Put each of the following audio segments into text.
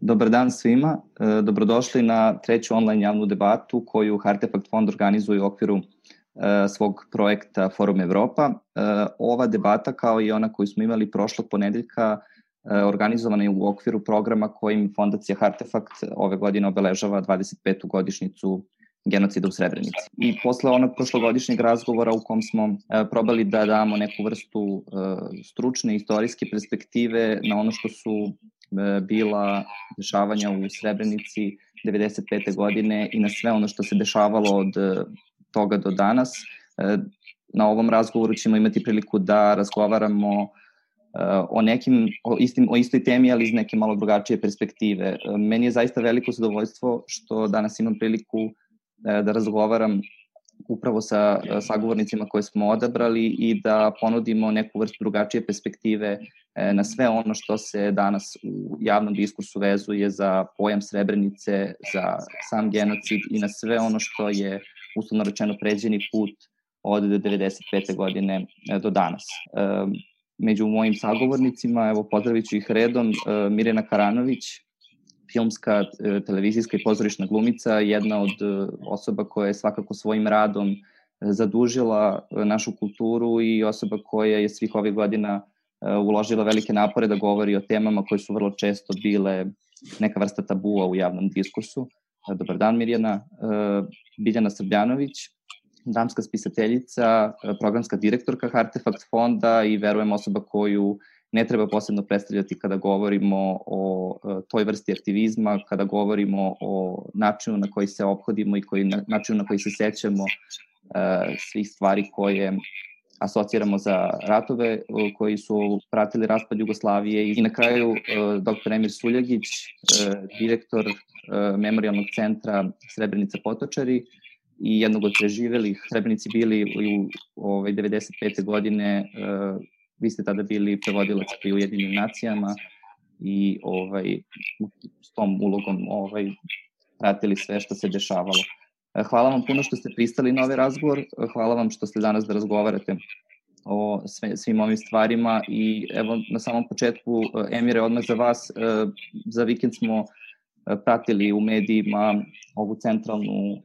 Dobar dan svima, e, dobrodošli na treću online javnu debatu koju Artefakt fond organizuje u okviru e, svog projekta Forum Evropa. E, ova debata kao i ona koju smo imali prošlog ponedeljka organizovana je u okviru programa kojim Fondacija Artefakt ove godine obeležava 25. godišnicu genocida u Srebrenici. I posle onog prošlogodišnjeg razgovora u kom smo probali da damo neku vrstu stručne istorijske perspektive na ono što su bila dešavanja u Srebrenici 95. godine i na sve ono što se dešavalo od e, toga do danas. E, na ovom razgovoru ćemo imati priliku da razgovaramo o nekim o istim o istoj temi ali iz neke malo drugačije perspektive. Meni je zaista veliko zadovoljstvo što danas imam priliku da razgovaram upravo sa sagovornicima koje smo odabrali i da ponudimo neku vrstu drugačije perspektive e, na sve ono što se danas u javnom diskursu vezuje za pojam Srebrenice, za sam genocid i na sve ono što je uslovno rečeno pređeni put od 95. godine e, do danas. E, među mojim sagovornicima, evo pozdravit ću ih redom, Mirjana Karanović, filmska, e, televizijska i pozorišna glumica, jedna od e, osoba koja je svakako svojim radom e, zadužila našu kulturu i osoba koja je svih ovih godina uložila velike napore da govori o temama koje su vrlo često bile neka vrsta tabua u javnom diskursu. Dobar dan Mirjana. Biljana Srbljanović, damska spisateljica, programska direktorka Artefakt fonda i verujem osoba koju ne treba posebno predstavljati kada govorimo o e, toj vrsti aktivizma, kada govorimo o načinu na koji se obhodimo i koji, načinu na koji se sećamo e, svih stvari koje asociramo za ratove koji su pratili raspad Jugoslavije i na kraju e, dr. Emir Suljagić, direktor Memorialnog centra Srebrenica Potočari i jednog od preživelih. Srebrenici bili u ovaj, 95. godine vi ste tada bili prevodilac pri Ujedinim nacijama i ovaj, s tom ulogom ovaj, pratili sve što se dešavalo. E, hvala vam puno što ste pristali na ovaj razgovor, hvala vam što ste danas da razgovarate o sve, svim ovim stvarima i evo na samom početku Emire odmah za vas, e, za vikend smo e, pratili u medijima ovu centralnu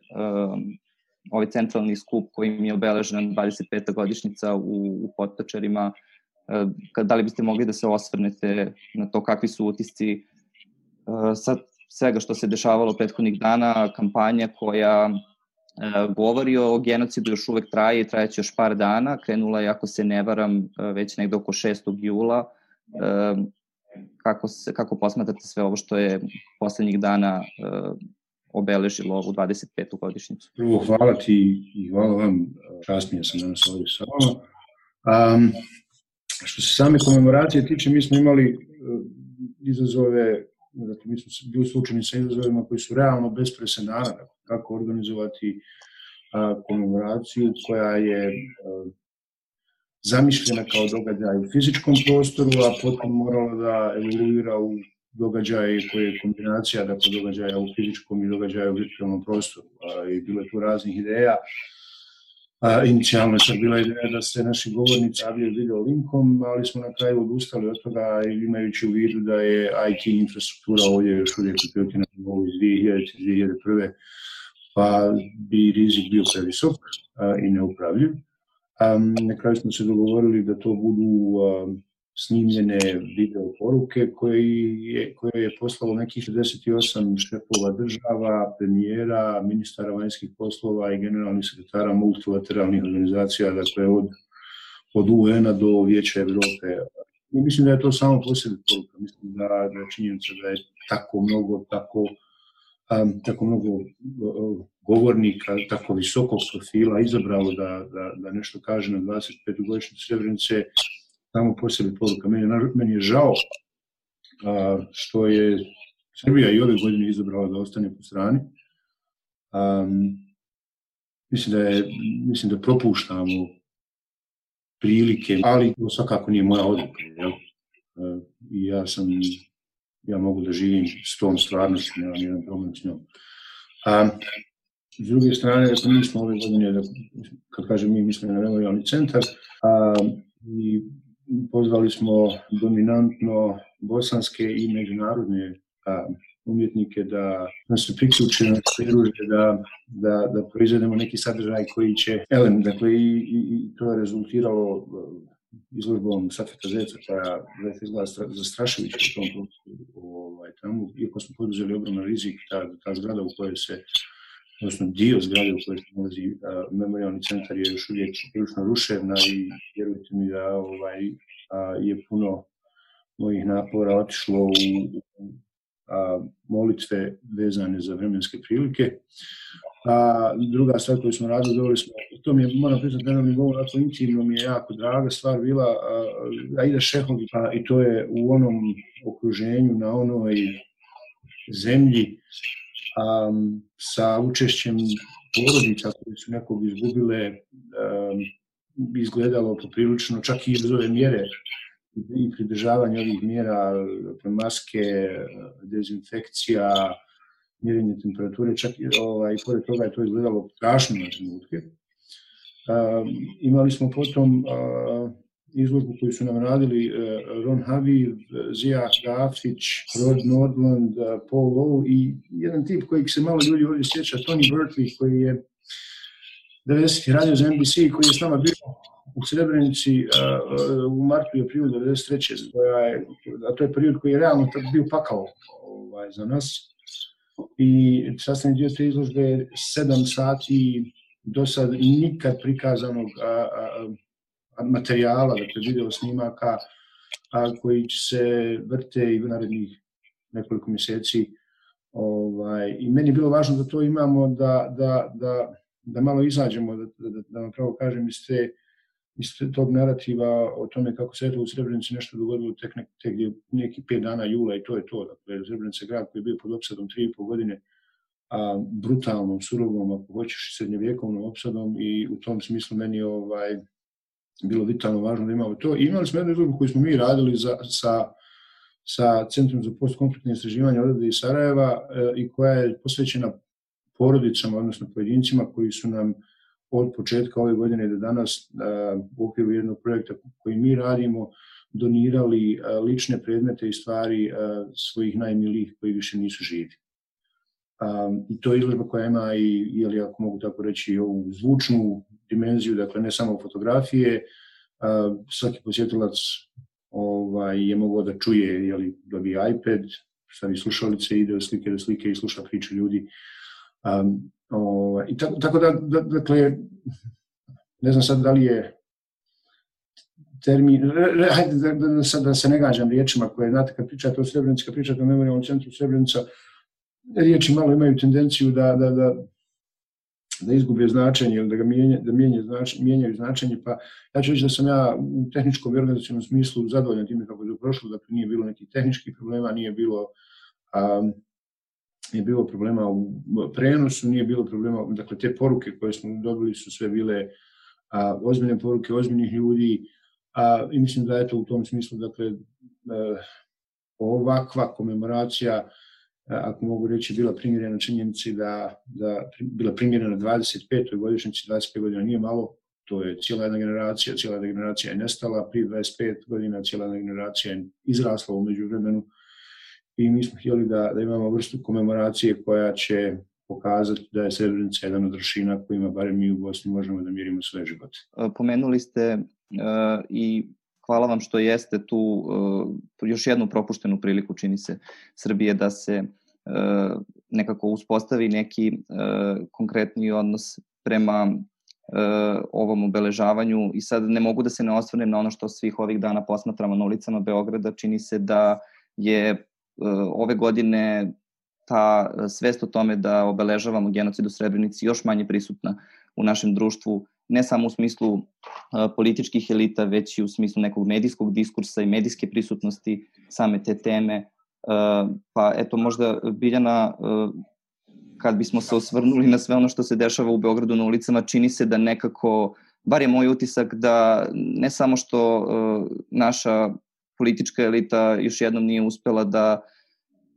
ovaj centralni skup koji mi je obeležen 25. godišnjica u, u Potočarima E, da li biste mogli da se osvrnete na to kakvi su utisci e, sa svega što se dešavalo prethodnih dana, kampanja koja e, govori o genocidu još uvek traje i trajeće još par dana. Krenula je, ako se ne varam, već negde oko 6. jula. Kako, se, kako posmatrate sve ovo što je poslednjih dana obeležilo ovu 25. godišnicu? Prvo, hvala ti i hvala vam. Častnije sam danas ovdje sa vama. Um, Što se same komemoracije tiče, mi smo imali e, izazove, dakle, mi smo bili slučajni sa izazovima koji su realno bez presedana, dakle, kako organizovati a, komemoraciju koja je a, e, zamišljena kao događaj u fizičkom prostoru, a potom morala da evoluira u događaje koje je kombinacija dakle, događaja u fizičkom i događaja u virtualnom prostoru. A, I bilo je tu raznih ideja. Inicijalno je bila ideja da se naši govornici javljaju video linkom, ali smo na kraju odustali od toga imajući u vidu da je IT infrastruktura ovdje još uvijek u na nivou iz 2000, 2001. pa bi rizik bio previsok i neupravljiv. A, na kraju smo se dogovorili da to budu snimljene video poruke koje je, koje je poslalo nekih 68 šefova država, premijera, ministara vanjskih poslova i generalnih sekretara multilateralnih organizacija, dakle od, od UN-a do Vijeća Evrope. I mislim da je to samo posebno poruka. Mislim da, da je činjenica da je tako mnogo, tako, um, tako mnogo govornika, tako visokog profila izabralo da, da, da nešto kaže na 25. godišnjicu Srebrenice, samo po sebi poruka. Meni, meni je žao a, što je Srbija i ove godine izabrala da ostane po strani. Um, mislim da je, mislim da propuštamo prilike, ali to svakako nije moja odluka. Jel? Uh, ja sam, ja mogu da živim s tom stvarnosti, nemam jedan problem s njom. Um, s druge strane, mi smo ove godine, da, kad kažem mi, mislim na memorialni centar, a, i pozvali smo dominantno bosanske i međunarodne a, umjetnike da, da se priključe na pridruže, da, da, da proizvedemo neki sadržaj koji će, elem, dakle i, i, i to je rezultiralo izložbom Safeta Zeca koja zaista izgleda zastrašujuće u tom prostoru ovaj, tamo, iako smo poduzeli ogroman rizik, ta, ta zgrada u kojoj se odnosno dio zgrade u kojoj se nalazi memorialni centar je još uvijek prilično ruševna i vjerujte mi da ovaj, a, je puno mojih napora otišlo u, a, molitve vezane za vremenske prilike. A druga stvar koju smo radili, dobili smo, to mi je, moram priznati, na nivou, onako intimno mi je jako draga stvar bila Aida Šehovi, pa i to je u onom okruženju, na onoj zemlji, a, sa učešćem porodica koje su nekog izgubile, a, izgledalo poprilično, čak i iz ove mjere i pridržavanje ovih mjera, dakle, maske, dezinfekcija, mjerenje temperature, čak i ovaj, pored toga je to izgledalo strašno na trenutke. Uh, imali smo potom uh, izložbu koju su nam radili uh, Ron Haviv, Zija Gafić, Rod Nordland, uh, Paul Lowe i jedan tip kojeg se malo ljudi ovdje sjeća, Tony Bertley, koji je 90. radio za NBC, koji je s nama bio u Srebrenici uh, u martu i aprilu 93. Koja je, a to je period koji je realno bio pakao ovaj, za nas i sastavni dio te izložbe je sedam sati do sad nikad prikazanog a, a, materijala, dakle video snimaka a, koji će se vrte i u narednih nekoliko mjeseci. Ovaj, I meni je bilo važno da to imamo, da, da, da, da malo izađemo, da, da, da vam pravo kažem, iz te iz tog narativa o tome kako se u Srebrenici nešto dogodilo tek, nek, tek neki pet dana jula i to je to. Dakle, Srebrenica je grad koji je bio pod opsadom tri i po godine, a brutalnom, surovom, ako hoćeš, srednjevjekovnom opsadom i u tom smislu meni ovaj, bilo vitalno važno da imamo to. I imali smo jednu izložbu koju smo mi radili za, sa, sa Centrum za postkonfliktne istraživanje odrede iz Sarajeva e, i koja je posvećena porodicama, odnosno pojedincima koji su nam od početka ove godine do danas u okviru jednog projekta koji mi radimo donirali lične predmete i stvari svojih najmilijih koji više nisu živi. I to je izložba koja ima i, ili ako mogu tako reći, ovu zvučnu dimenziju, dakle ne samo fotografije, svaki posjetilac ovaj, je mogao da čuje, jeli, dobije iPad, stavi slušalice, ide od slike do slike i sluša priče ljudi. Um, O, i tako, tako da, da, dakle, ne znam sad da li je termin, hajde da, da, da, da se ne gađam riječima koje, znate, kad pričate o Srebrenici, kad pričate o memorialnom centru Srebrenica, riječi malo imaju tendenciju da, da, da, da izgube značenje ili da ga mijenja, da mijenja znač, mijenjaju značenje, pa ja ću reći da sam ja u tehničkom i organizacijnom smislu zadovoljan time kako je to prošlo, dakle nije bilo nekih tehničkih problema, nije bilo um, nije bilo problema u prenosu, nije bilo problema, dakle te poruke koje smo dobili su sve bile a, ozbiljne poruke ozbiljnih ljudi a, i mislim da je to u tom smislu, dakle, a, ovakva komemoracija, a, ako mogu reći, bila primjerena činjenici da, da bila primjerena 25. godišnjici, 25 godina nije malo, to je cijela jedna generacija, cijela jedna generacija je nestala, prije 25 godina cijela jedna generacija je izrasla umeđu vremenu, i mi smo htjeli da, da imamo vrstu komemoracije koja će pokazati da je Srebrenica jedan od rešina kojima barem mi u Bosni možemo da mirimo sve živote. E, pomenuli ste uh, i hvala vam što jeste tu uh, još jednu propuštenu priliku čini se Srbije da se uh, nekako uspostavi neki uh, konkretni odnos prema ovom obeležavanju. I sad ne mogu da se ne osvrnem na ono što svih ovih dana posmatramo na ulicama Beograda, čini se da je E, ove godine ta svest o tome da obeležavamo genocid u Srebrenici još manje prisutna u našem društvu, ne samo u smislu e, političkih elita, već i u smislu nekog medijskog diskursa i medijske prisutnosti same te teme. E, pa eto, možda Biljana, kad bismo se osvrnuli na sve ono što se dešava u Beogradu na ulicama, čini se da nekako, bar je moj utisak da ne samo što naša politička elita još jednom nije uspela da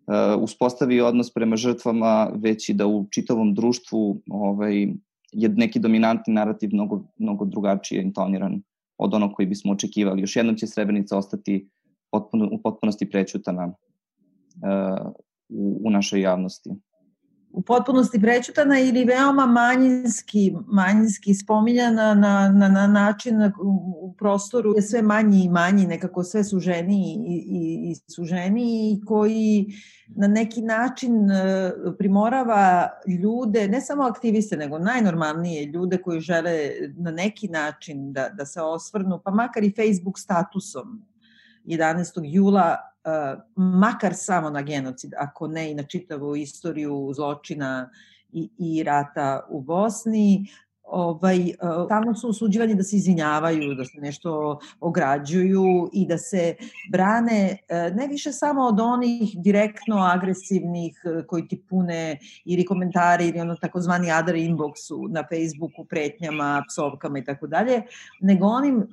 uh, uspostavi odnos prema žrtvama, već i da u čitavom društvu ovaj, je neki dominantni narativ mnogo, mnogo drugačije intoniran od onog koji bismo očekivali. Još jednom će Srebrenica ostati potpuno, u potpunosti prećutana uh, u našoj javnosti u potpunosti prećutana ili veoma manjinski, manjinski spominjana na, na, na način u prostoru je sve manji i manji, nekako sve suženiji i, i, i suženiji koji na neki način e, primorava ljude, ne samo aktiviste, nego najnormalnije ljude koji žele na neki način da, da se osvrnu, pa makar i Facebook statusom 11. jula makar samo na genocid, ako ne i na čitavu istoriju zločina i, i rata u Bosni, ovaj, tamo su osuđivani da se izvinjavaju, da se nešto ograđuju i da se brane ne više samo od onih direktno agresivnih koji ti pune ili komentari ili ono takozvani other inboxu na Facebooku, pretnjama, psovkama i tako dalje, nego onim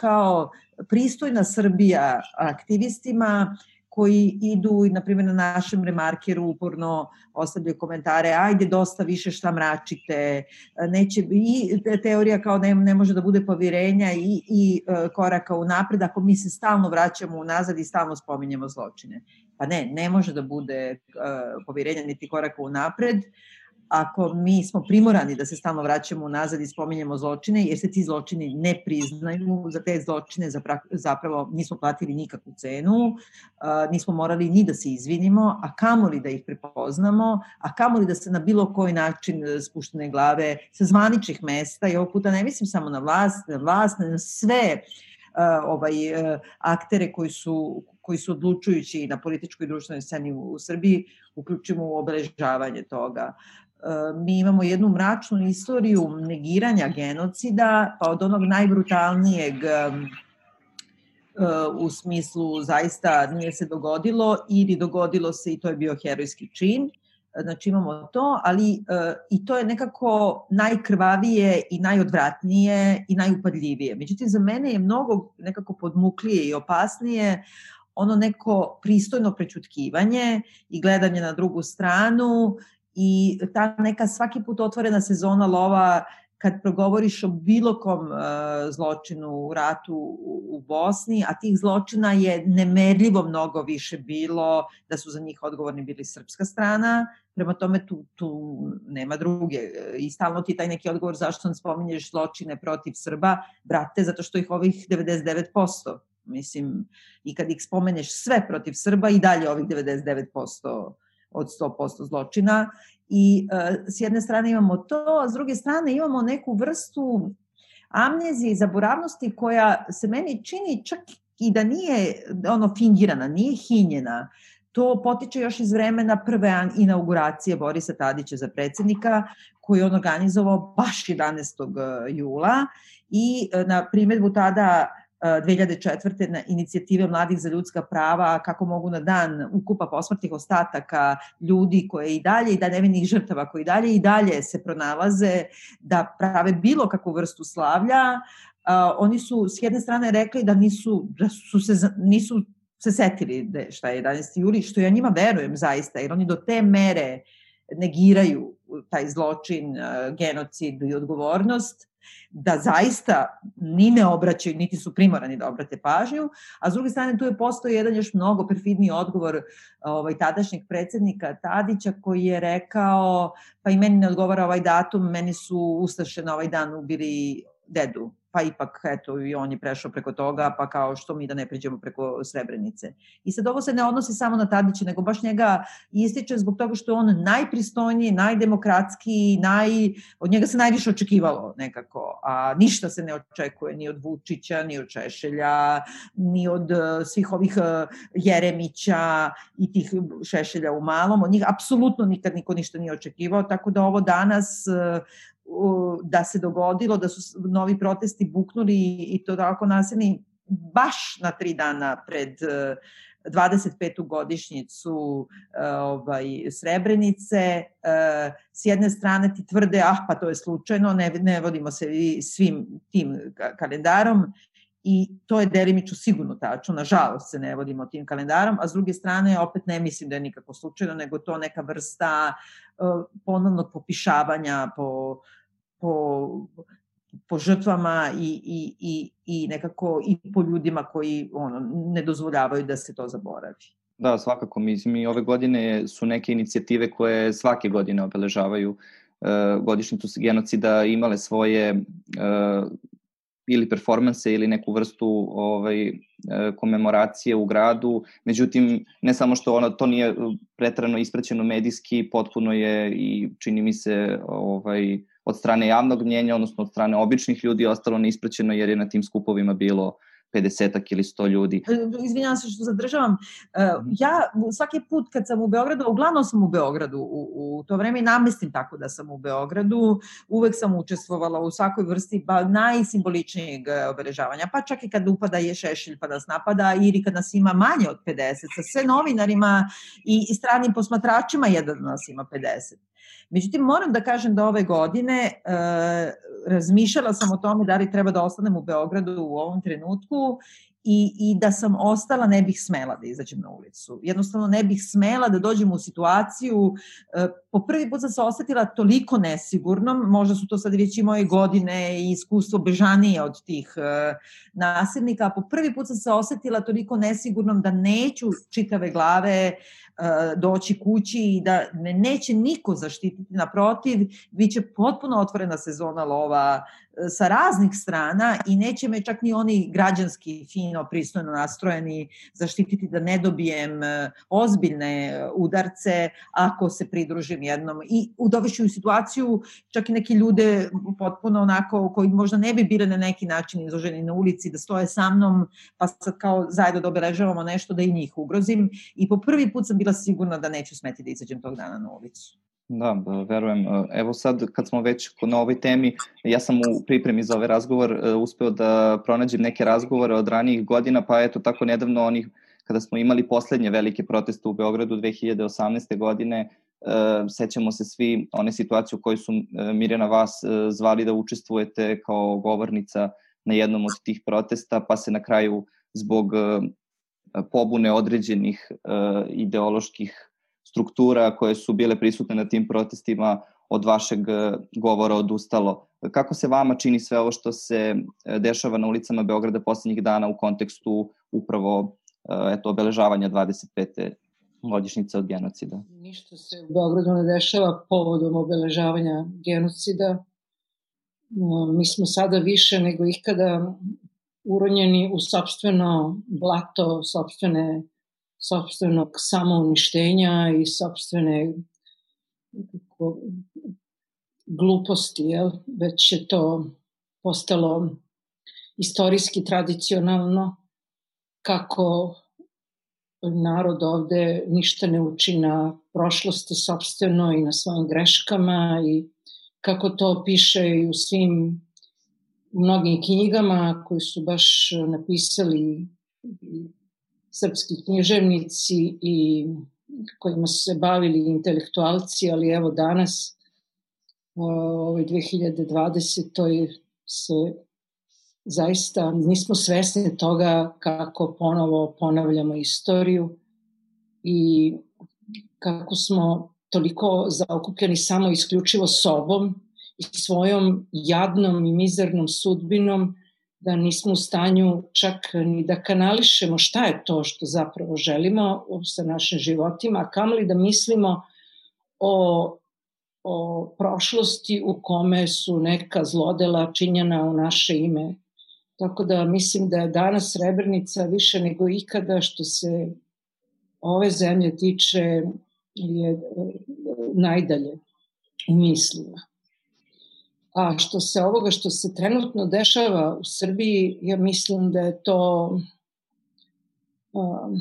kao pristojna Srbija aktivistima koji idu, na primjer, na našem remarkeru uporno ostavljaju komentare, ajde dosta više šta mračite, neće, i teorija kao ne, ne može da bude povjerenja i, i e, koraka u napred ako mi se stalno vraćamo unazad i stalno spominjemo zločine. Pa ne, ne može da bude uh, niti koraka u napred, ako mi smo primorani da se stalno vraćamo nazad i spominjemo zločine, jer se ti zločini ne priznaju, za te zločine zapravo nismo platili nikakvu cenu, nismo morali ni da se izvinimo, a kamoli da ih prepoznamo, a kamoli da se na bilo koji način e, spuštene glave sa zvaničnih mesta, i ovog puta ne mislim samo na vlast, na vlast, na sve ovaj, e, aktere koji su koji su odlučujući na političkoj i društvenoj sceni u Srbiji, uključimo u obeležavanje toga. E, mi imamo jednu mračnu istoriju negiranja genocida, pa od onog najbrutalnijeg e, e, u smislu zaista nije se dogodilo ili dogodilo se i to je bio herojski čin. Znači imamo to, ali i to je nekako najkrvavije i najodvratnije i najupadljivije. Međutim, za mene je mnogo nekako podmuklije i opasnije ono neko pristojno prečutkivanje i gledanje na drugu stranu i ta neka svaki put otvorena sezona lova kad progovoriš o bilo kom uh, zločinu u ratu u, u Bosni, a tih zločina je nemerljivo mnogo više bilo, da su za njih odgovorni bili srpska strana, prema tome tu, tu nema druge. I stalno ti taj neki odgovor zašto spominješ zločine protiv Srba, brate, zato što ih ovih 99%. Mislim, i kad ih spomeneš sve protiv Srba i dalje ovih 99% od 100% zločina i uh, s jedne strane imamo to, a s druge strane imamo neku vrstu amnezije i zaboravnosti koja se meni čini čak i da nije ono fingirana, nije hinjena. To potiče još iz vremena prve inauguracije Borisa Tadića za predsednika, koji on organizovao baš 11. E, jula i e, na primetbu tada 2004. na inicijative Mladih za ljudska prava, kako mogu na dan ukupa posmrtnih ostataka ljudi koje i dalje, i da nevinih žrtava koji dalje i dalje se pronalaze, da prave bilo kakvu vrstu slavlja, uh, oni su s jedne strane rekli da nisu, da su se, nisu se setili da šta je 11. juli, što ja njima verujem zaista, jer oni do te mere negiraju taj zločin, genocid i odgovornost, da zaista ni ne obraćaju, niti su primorani da obrate pažnju, a s druge strane tu je postoji jedan još mnogo perfidniji odgovor ovaj, tadašnjeg predsednika Tadića koji je rekao pa i meni ne odgovara ovaj datum, meni su Ustaše na ovaj dan ubili dedu pa ipak, eto, i on je prešao preko toga, pa kao što mi da ne pređemo preko Srebrenice. I sad ovo se ne odnosi samo na Tadića, nego baš njega ističe zbog toga što je on najpristojniji, najdemokratski, naj, od njega se najviše očekivalo nekako, a ništa se ne očekuje ni od Vučića, ni od Šešelja, ni od uh, svih ovih uh, Jeremića i tih Šešelja u malom, od njih apsolutno nikad niko ništa nije očekivao, tako da ovo danas uh, da se dogodilo, da su novi protesti buknuli i to tako nasilni baš na tri dana pred 25. godišnjicu ovaj, Srebrenice. S jedne strane ti tvrde, ah pa to je slučajno, ne, ne vodimo se svim tim kalendarom i to je delimično sigurno tačno, nažalost se ne vodimo tim kalendarom, a s druge strane opet ne mislim da je nikako slučajno, nego to neka vrsta ponovnog popišavanja po uh, po, po žrtvama i, i, i, i nekako i po ljudima koji ono, ne dozvoljavaju da se to zaboravi. Da, svakako. Mislim, i ove godine su neke inicijative koje svake godine obeležavaju uh, godišnjicu genocida imale svoje uh, ili performanse ili neku vrstu ovaj, komemoracije u gradu. Međutim, ne samo što ono, to nije pretrano ispraćeno medijski, potpuno je i čini mi se ovaj, od strane javnog mnjenja, odnosno od strane običnih ljudi ostalo neispraćeno jer je na tim skupovima bilo 50 ili 100 ljudi. E, izvinjavam se što zadržavam. E. Ja svaki put kad sam u Beogradu, uglavnom sam u Beogradu u, u to vreme i namestim tako da sam u Beogradu, uvek sam učestvovala u svakoj vrsti ba, najsimboličnijeg e, obeležavanja, pa čak i kad upada je Šešilj pa nas napada ili kad nas ima manje od 50, sa sve novinarima i, i stranim posmatračima jedan nas ima 50. Međutim, moram da kažem da ove godine e, razmišljala sam o tome da li treba da ostanem u Beogradu u ovom trenutku i, i da sam ostala ne bih smela da izađem na ulicu. Jednostavno ne bih smela da dođem u situaciju, e, po prvi put sam se osetila toliko nesigurnom, možda su to sad već i moje godine i iskustvo bežanije od tih e, nasilnika, a po prvi put sam se osetila toliko nesigurnom da neću čitave glave doći kući i da me neće niko zaštititi, naprotiv, bit će potpuno otvorena sezona lova e, sa raznih strana i neće me čak ni oni građanski, fino, pristojno nastrojeni zaštititi da ne dobijem e, ozbiljne udarce ako se pridružim jednom. I dovešću u situaciju čak i neke ljude potpuno onako koji možda ne bi bile na neki način izloženi na ulici da stoje sa mnom pa sad kao zajedno da obeležavamo nešto da i njih ugrozim. I po prvi put sam bila sigurna da neću smeti da izađem tog dana na ulicu. Da, verujem. Evo sad, kad smo već na ovoj temi, ja sam u pripremi za ovaj razgovor e, uspeo da pronađem neke razgovore od ranijih godina, pa eto tako nedavno onih, kada smo imali poslednje velike proteste u Beogradu 2018. godine, e, sećamo se svi one situacije u kojoj su e, Mirjana vas zvali da učestvujete kao govornica na jednom od tih protesta, pa se na kraju zbog pobune određenih ideoloških struktura koje su bile prisutne na tim protestima od vašeg e, govora odustalo. Kako se vama čini sve ovo što se e, dešava na ulicama Beograda poslednjih dana u kontekstu upravo eto, obeležavanja 25. godišnjice od genocida? Ništa se u Beogradu ne dešava povodom obeležavanja genocida. Mi smo sada više nego ikada uronjeni u sobstveno blato, sobstvene, sobstvenog samouništenja i sobstvene gluposti, jel? već je to postalo istorijski tradicionalno kako narod ovde ništa ne uči na prošlosti sobstveno i na svojim greškama i kako to piše i u svim mnogim knjigama koji su baš napisali srpski književnici i kojima su se bavili intelektualci, ali evo danas, ovoj 2020. To je se zaista nismo svesni toga kako ponovo ponavljamo istoriju i kako smo toliko zaokupljeni samo isključivo sobom i svojom jadnom i mizernom sudbinom da nismo u stanju čak ni da kanališemo šta je to što zapravo želimo sa našim životima, a kamali da mislimo o, o prošlosti u kome su neka zlodela činjena u naše ime. Tako da mislim da je danas Srebrenica više nego ikada što se ove zemlje tiče je najdalje u mislima. A što se ovoga što se trenutno dešava u Srbiji, ja mislim da je to um,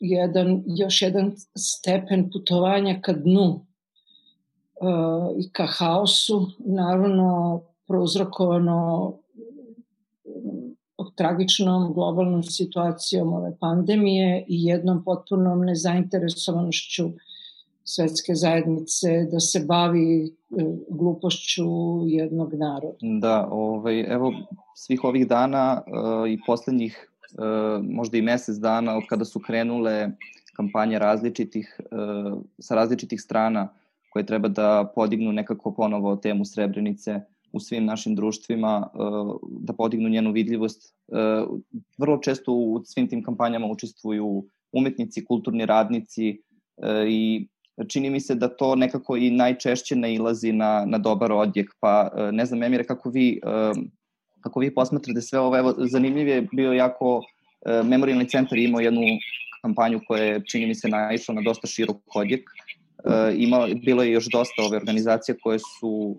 jedan, još jedan stepen putovanja ka dnu uh, i ka haosu, naravno prouzrokovano tragičnom globalnom situacijom ove pandemije i jednom potpunom nezainteresovanošću svetske zajednice da se bavi e, glupošću jednog naroda. Da, ovaj, evo svih ovih dana uh, i poslednjih uh, možda i mesec dana od kada su krenule kampanje različitih, uh, sa različitih strana koje treba da podignu nekako ponovo temu Srebrenice u svim našim društvima, da podignu njenu vidljivost. Vrlo često u svim tim kampanjama učestvuju umetnici, kulturni radnici i čini mi se da to nekako i najčešće nailazi na, na dobar odjek, pa e, ne znam, Emire, kako vi, e, kako vi posmatrate sve ovo, evo, zanimljiv je bio jako, e, Memorialni centar imao jednu kampanju koja je, čini mi se, naišla na dosta širok odjek, ima, bilo je još dosta ove organizacije koje su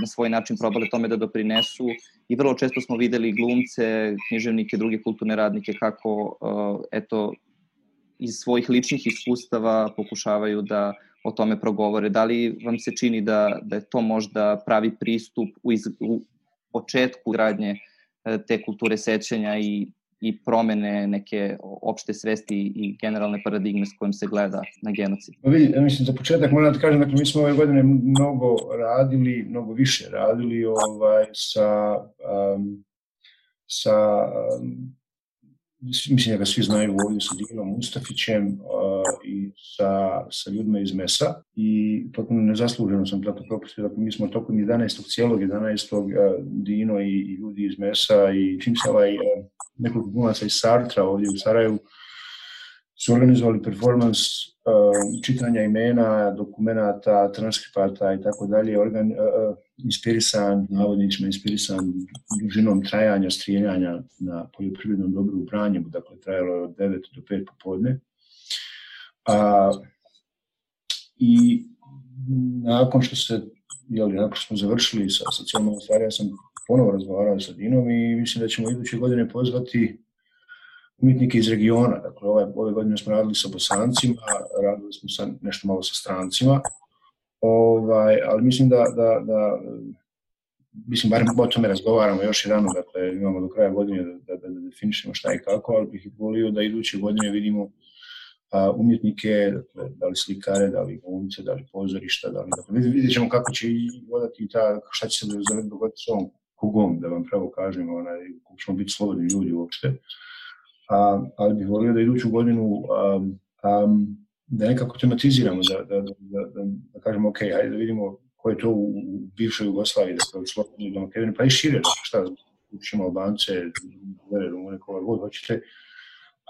na svoj način probale tome da doprinesu i vrlo često smo videli glumce, književnike, druge kulturne radnike kako eto iz svojih ličnih iskustava pokušavaju da o tome progovore. Da li vam se čini da, da je to možda pravi pristup u, iz, u početku gradnje e, te kulture sećanja i, i promene neke opšte svesti i generalne paradigme s kojim se gleda na genocid? Pa vidi, ja mislim, za početak moram da kažem, dakle, mi smo ove godine mnogo radili, mnogo više radili ovaj, sa, um, sa um, mislim da ga svi znaju ovdje sa Dinom Mustafićem uh, i sa, sa ljudima iz MESA i potpuno nezasluženo sam zato propustio, dakle mi smo tokom 11. cijelog 11. Uh, Dino i, i ljudi iz MESA i čim se ovaj uh, nekoliko glumaca iz Sartra ovdje u Sarajevu su organizovali performans uh, čitanja imena, dokumenata, transkripata i tako dalje, organ, uh, inspirisan, navodničima inspirisan dužinom trajanja strijeljanja na poljoprivrednom dobru u Branjevu, dakle trajalo je od 9 do 5 popodne. A, I nakon što se, jeli, nakon što smo završili sa, sa cijelom stvari, ja sam ponovo razgovarao sa Dinom i mislim da ćemo iduće godine pozvati umjetnike iz regiona. Dakle, ove, ove godine smo radili sa bosancima, radili smo sa, nešto malo sa strancima, ovaj, ali mislim da, da, da mislim, barem o tome razgovaramo još jedano, dakle, imamo do kraja godine da, da, da definišemo šta i kako, ali bih volio da iduće godine vidimo a, umjetnike, dakle, da li slikare, da li glumce, da li pozorišta, da li, dakle, vidjet ćemo kako će i vodati ta, šta će se dogoditi s ovom kugom, da vam pravo kažem, onaj, kako ćemo biti slobodni ljudi uopšte. A, ali bih volio da iduću godinu a, a, da nekako tematiziramo, da, da, da, da, da kažemo ok, hajde da vidimo ko je to u, u bivšoj Jugoslaviji, da u Sloveniji, da Makedoniji, pa i šire, da šta, učimo Albance, Bugare, Rumune, koga god hoćete,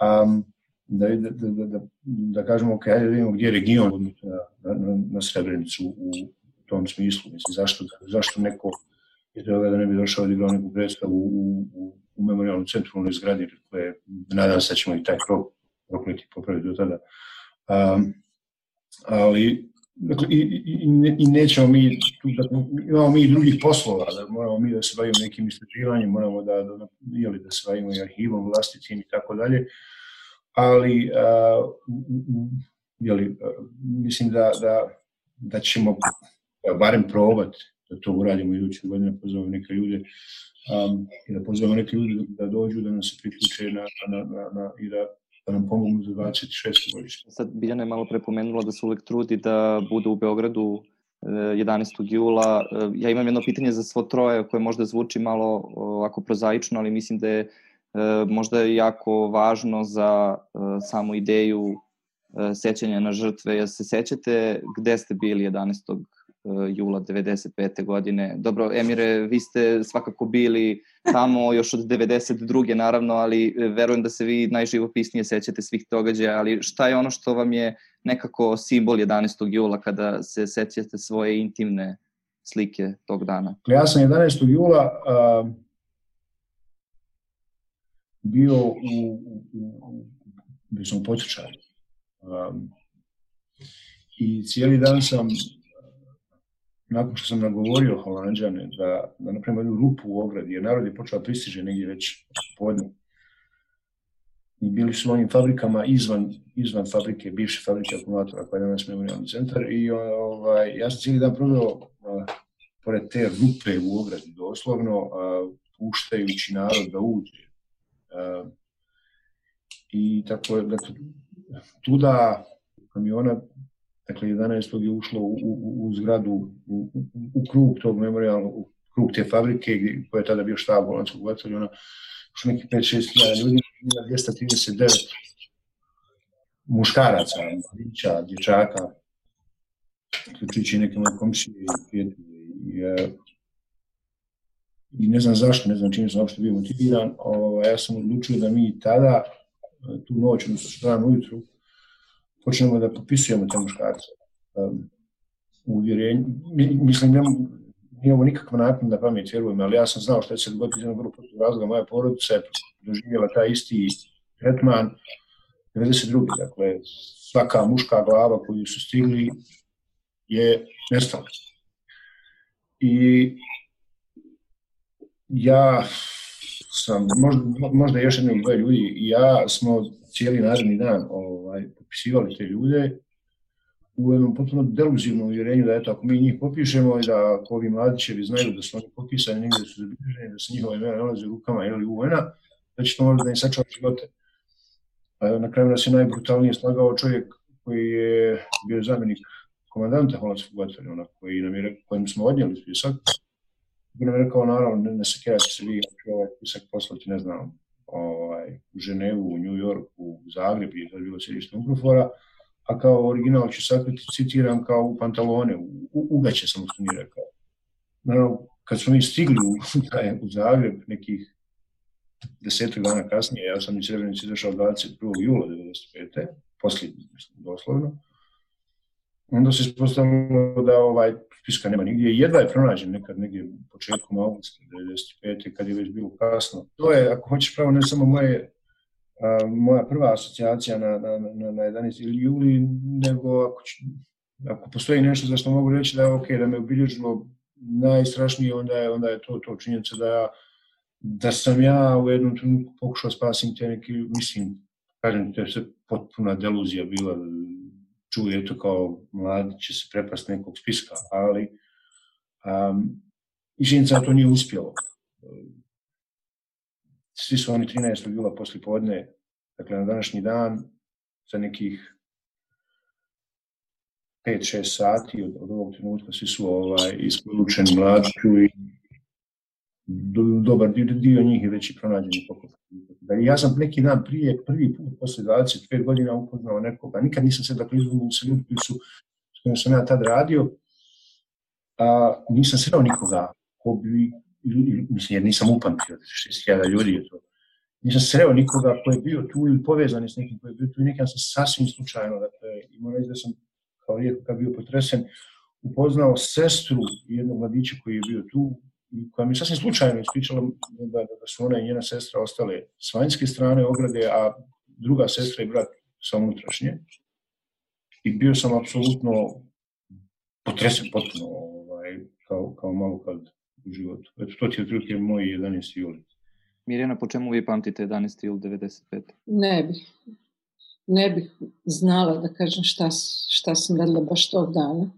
um, da, da, da, da, da, da kažemo, ok, hajde da vidimo gdje je region na, na, na Srebrenicu u tom smislu, mislim, zašto, zašto neko je toga da ne bi došao da igrao neku predstavu u, u, u memorialnom centru u zgradi koje nadam se da ćemo i taj krov prokleti popraviti do tada. Um, ali dakle, i, i, i nećemo mi, tu, dakle, imamo mi drugih poslova, da moramo mi da se bavimo nekim istraživanjem, moramo da, da, jeli, da se bavimo i arhivom vlastitim i tako dalje, ali uh, jeli, uh, mislim da, da, da ćemo barem probati da to uradimo iduće godine, pozovemo neke ljude um, i da pozovemo neke ljude da dođu, da nam se priključe na, na, na, na, i da, da nam pomognu za 26. godište. Sad Biljana je malo prepomenula da se uvek trudi da bude u Beogradu 11. E, jula. E, ja imam jedno pitanje za svo troje koje možda zvuči malo ovako prozaično, ali mislim da je e, možda jako važno za samu ideju sećanja na žrtve. Ja se sećate gde ste bili 11. Eh, jula 95. godine. Dobro, Emire, vi ste svakako bili tamo još od 92. naravno, ali eh, verujem da se vi najživopisnije sećate svih događaja, ali šta je ono što vam je nekako simbol 11. jula kada se sećate svoje intimne slike tog dana? Ja sam 11. jula uh, bio u, u, u bio sam u Um, I cijeli dan sam nakon što sam nagovorio Holandžane da, da napravimo jednu rupu u ogradi, jer narod je počeo da pristiže negdje već podne. I bili su onim fabrikama izvan, izvan fabrike, bivše fabrike akumulatora koja je danas memorialni centar i ovaj, ja sam cijeli dan proveo pored te rupe u ogradi doslovno, a, puštajući narod da uđe. A, I tako dakle, tuda kamiona dakle 11. je ušlo u, u, u zgradu, u, u, krug tog memorialnog, u krug te fabrike koja je tada bio štab Volanskog bataljona, ušlo neki 5-6 hiljada ljudi, 239 muškaraca, mladića, dječaka, uključujući neke moje komšije i prijatelje. I, e, I ne znam zašto, ne znam čim sam uopšte bio motiviran, o, ja sam odlučio da mi tada tu noć, odnosno stranu ujutru, počnemo da popisujemo te muškarce. Um, uvjerenju, mislim, nema, nije ovo nikakva napad da pamet vjerujem, ali ja sam znao što je se dogoditi iz jednog vrlo prostog razloga. Moja porodica je doživjela taj isti tretman 92. Dakle, svaka muška glava koju su stigli je nestala. I ja sam, možda, možda još jednog dvoje ljudi, ja smo cijeli naredni dan ovaj, popisivali te ljude u jednom potpuno deluzivnom uvjerenju da eto, ako mi njih popišemo i da ako ovi mladićevi znaju da su oni popisani, negdje su zabilježeni, da se njihova imena nalaze u rukama ili u vojna, da će to možda da im sačuva živote. A na kraju nas je najbrutalnije slagao čovjek koji je bio zamjenik komandanta holandskog bataljona, koji nam je, kojim smo odnijeli spisak, bi nam rekao, naravno, ne, ne sekirajte se vi, ovaj spisak poslati, ne znam, ovaj, u Ženevu, u New York, u Zagreb, je bilo sjedište Ugrofora, a kao original ću sakriti, citiram kao u pantalone, u, u ugaće sam nije rekao. Naravno, kad smo mi stigli u, u Zagreb, nekih desetak dana kasnije, ja sam iz Srebrenice izašao 21. jula 1995. posljednji, mislim, doslovno, onda se ispostavilo da ovaj spiska nema nigdje. Jedva je pronađen nekad negdje početkom augusta 95. kad je već bilo kasno. To je, ako hoćeš pravo, ne samo moje a, moja prva asocijacija na, na, na, na 11. juli, nego ako, ću, ako postoji nešto za što mogu reći da je ok, da me obilježilo najstrašnije, onda je, onda je to, to činjenica da, da sam ja u jednom trenutku pokušao spasim te neki, mislim, kažem, to je sve potpuna deluzija bila, čuje to kao mladi će se prepasti nekog spiska, ali um, i činjenica to nije uspjelo svi su oni 13. jula posle podne, dakle na današnji dan, za nekih 5-6 sati od, od ovog trenutka svi su ovaj, isporučeni mlađu i do, dobar dio, dio njih je već i pronađeni Da, ja sam neki dan prije, prvi put posle 25 godina upoznao nekoga, nikad nisam se dakle izgledao sa ljudi koji su, s kojim sam ja tad radio, a nisam sreo nikoga ko bi mislim, jer nisam upamtio, 60.000 ljudi je to. Nisam sreo nikoga ko je bio tu ili povezan s nekim ko je bio tu i nekam sam sasvim slučajno, dakle, i moram reći da sam kao rijetko kad bio potresen, upoznao sestru jednog mladića koji je bio tu, koja mi sasvim slučajno ispričala da, da su ona i njena sestra ostale s vanjske strane ograde, a druga sestra i brat sa unutrašnje. I bio sam apsolutno potresen potpuno, ovaj, kao, kao malo kad u životu. Eto, to ti je otprilike moj 11. juli. Mirjana, po čemu vi pamtite 11. jul 95? Ne bih. Ne bih znala da kažem šta, šta sam radila baš tog dana.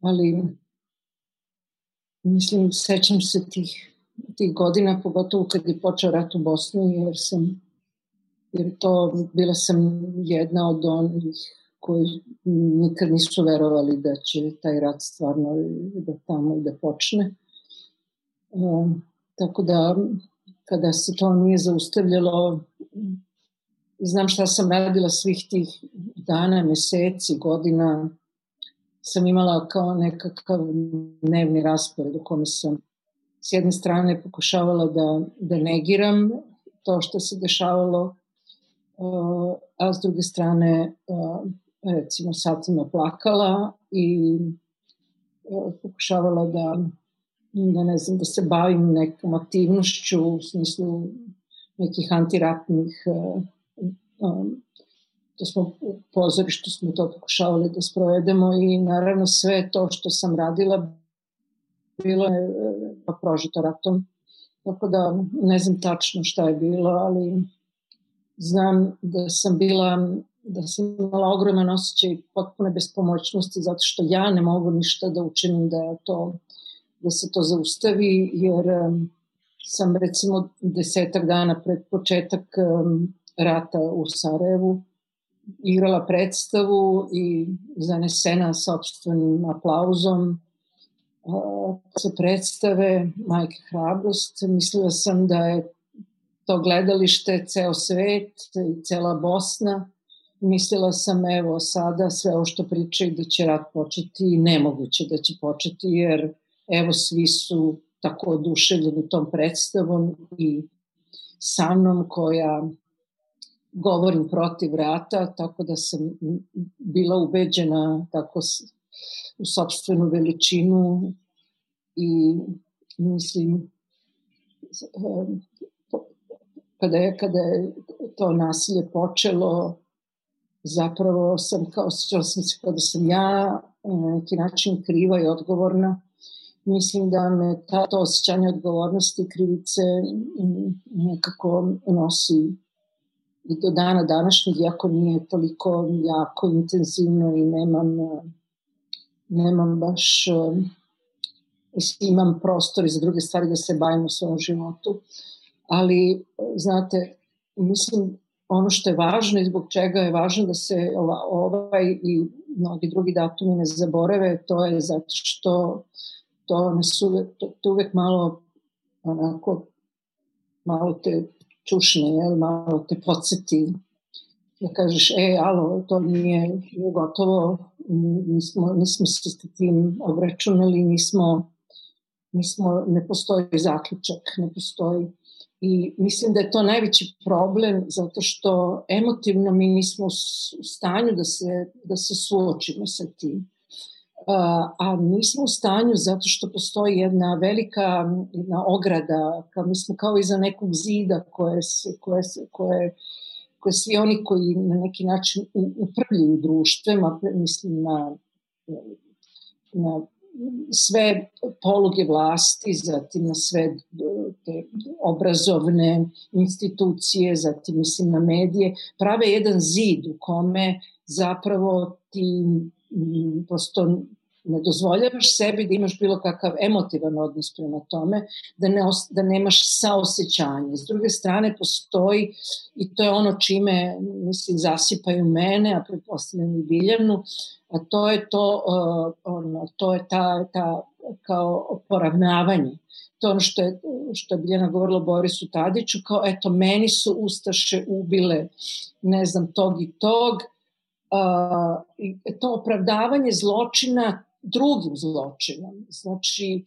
Ali mislim, sećam se tih, tih godina, pogotovo kad je počeo rat u Bosni, jer sam jer to bila sam jedna od onih koji nikad nisu verovali da će taj rat stvarno da tamo da počne. Um, tako da, kada se to nije zaustavljalo, znam šta sam radila svih tih dana, meseci, godina, sam imala kao nekakav dnevni raspored u kome sam s jedne strane pokušavala da, da negiram to što se dešavalo, a s druge strane recimo satima plakala i pokušavala da da ne znam, da se bavim nekom aktivnošću u smislu nekih antiratnih da smo u pozorištu smo to pokušavali da sprovedemo i naravno sve to što sam radila bilo je pa prožito ratom. Tako da ne znam tačno šta je bilo, ali znam da sam bila da sam imala ogroman osjećaj potpune bespomoćnosti zato što ja ne mogu ništa da učinim da to da se to zaustavi, jer um, sam recimo desetak dana pred početak um, rata u Sarajevu igrala predstavu i zanesena sobstvenim aplauzom sa predstave Majke Hrabrost. Mislila sam da je to gledalište ceo svet i cela Bosna. Mislila sam evo sada sve ovo što pričaju da će rat početi i nemoguće da će početi jer evo svi su tako oduševljeni tom predstavom i sa mnom koja govorim protiv rata, tako da sam bila ubeđena tako u sobstvenu veličinu i mislim kada je, kada je to nasilje počelo zapravo sam kao osjećala sam se kao da sam ja na neki način kriva i odgovorna. Mislim da me ta, to osjećanje odgovornosti i krivice nekako nosi i do dana današnjeg, iako nije toliko jako intenzivno i nemam, nemam baš imam prostor i za druge stvari da se bavim u svom životu. Ali, znate, mislim, ono što je važno i zbog čega je važno da se ovaj i mnogi drugi datumi ne zaborave, to je zato što to nas uvek, to, to uvek malo onako malo te čušne, jel, malo te podsjeti da kažeš, e, alo, to nije, gotovo, nismo, nismo se s tim obračunali, nismo, nismo, ne postoji zaključak, ne postoji. I mislim da je to najveći problem zato što emotivno mi nismo u stanju da se, da se suočimo sa tim a nismo u stanju zato što postoji jedna velika jedna ograda, kao, mi smo kao iza nekog zida koje, koje, koje, koje svi oni koji na neki način upravljaju društvima, mislim na, na sve poluge vlasti, zatim na sve te obrazovne institucije, zatim mislim na medije, prave jedan zid u kome zapravo ti prosto ne dozvoljavaš sebi da imaš bilo kakav emotivan odnos prema tome, da, ne, da nemaš saosećanje. S druge strane postoji, i to je ono čime mislim, zasipaju mene, a pretpostavljam i Biljanu, a to je to, uh, ono, to je ta, ta kao poravnavanje. To ono što je, što je Biljana govorila Borisu Tadiću, kao eto, meni su Ustaše ubile ne znam, tog i tog, uh, to opravdavanje zločina drugim zločinom. Znači,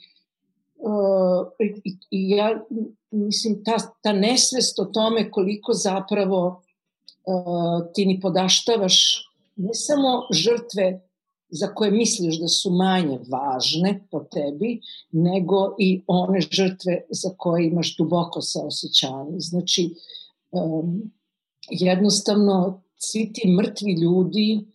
uh, i, i ja mislim, ta, ta nesvest o tome koliko zapravo uh, ti ni podaštavaš ne samo žrtve za koje misliš da su manje važne po tebi, nego i one žrtve za koje imaš duboko saosećanje. Znači, um, jednostavno, svi ti mrtvi ljudi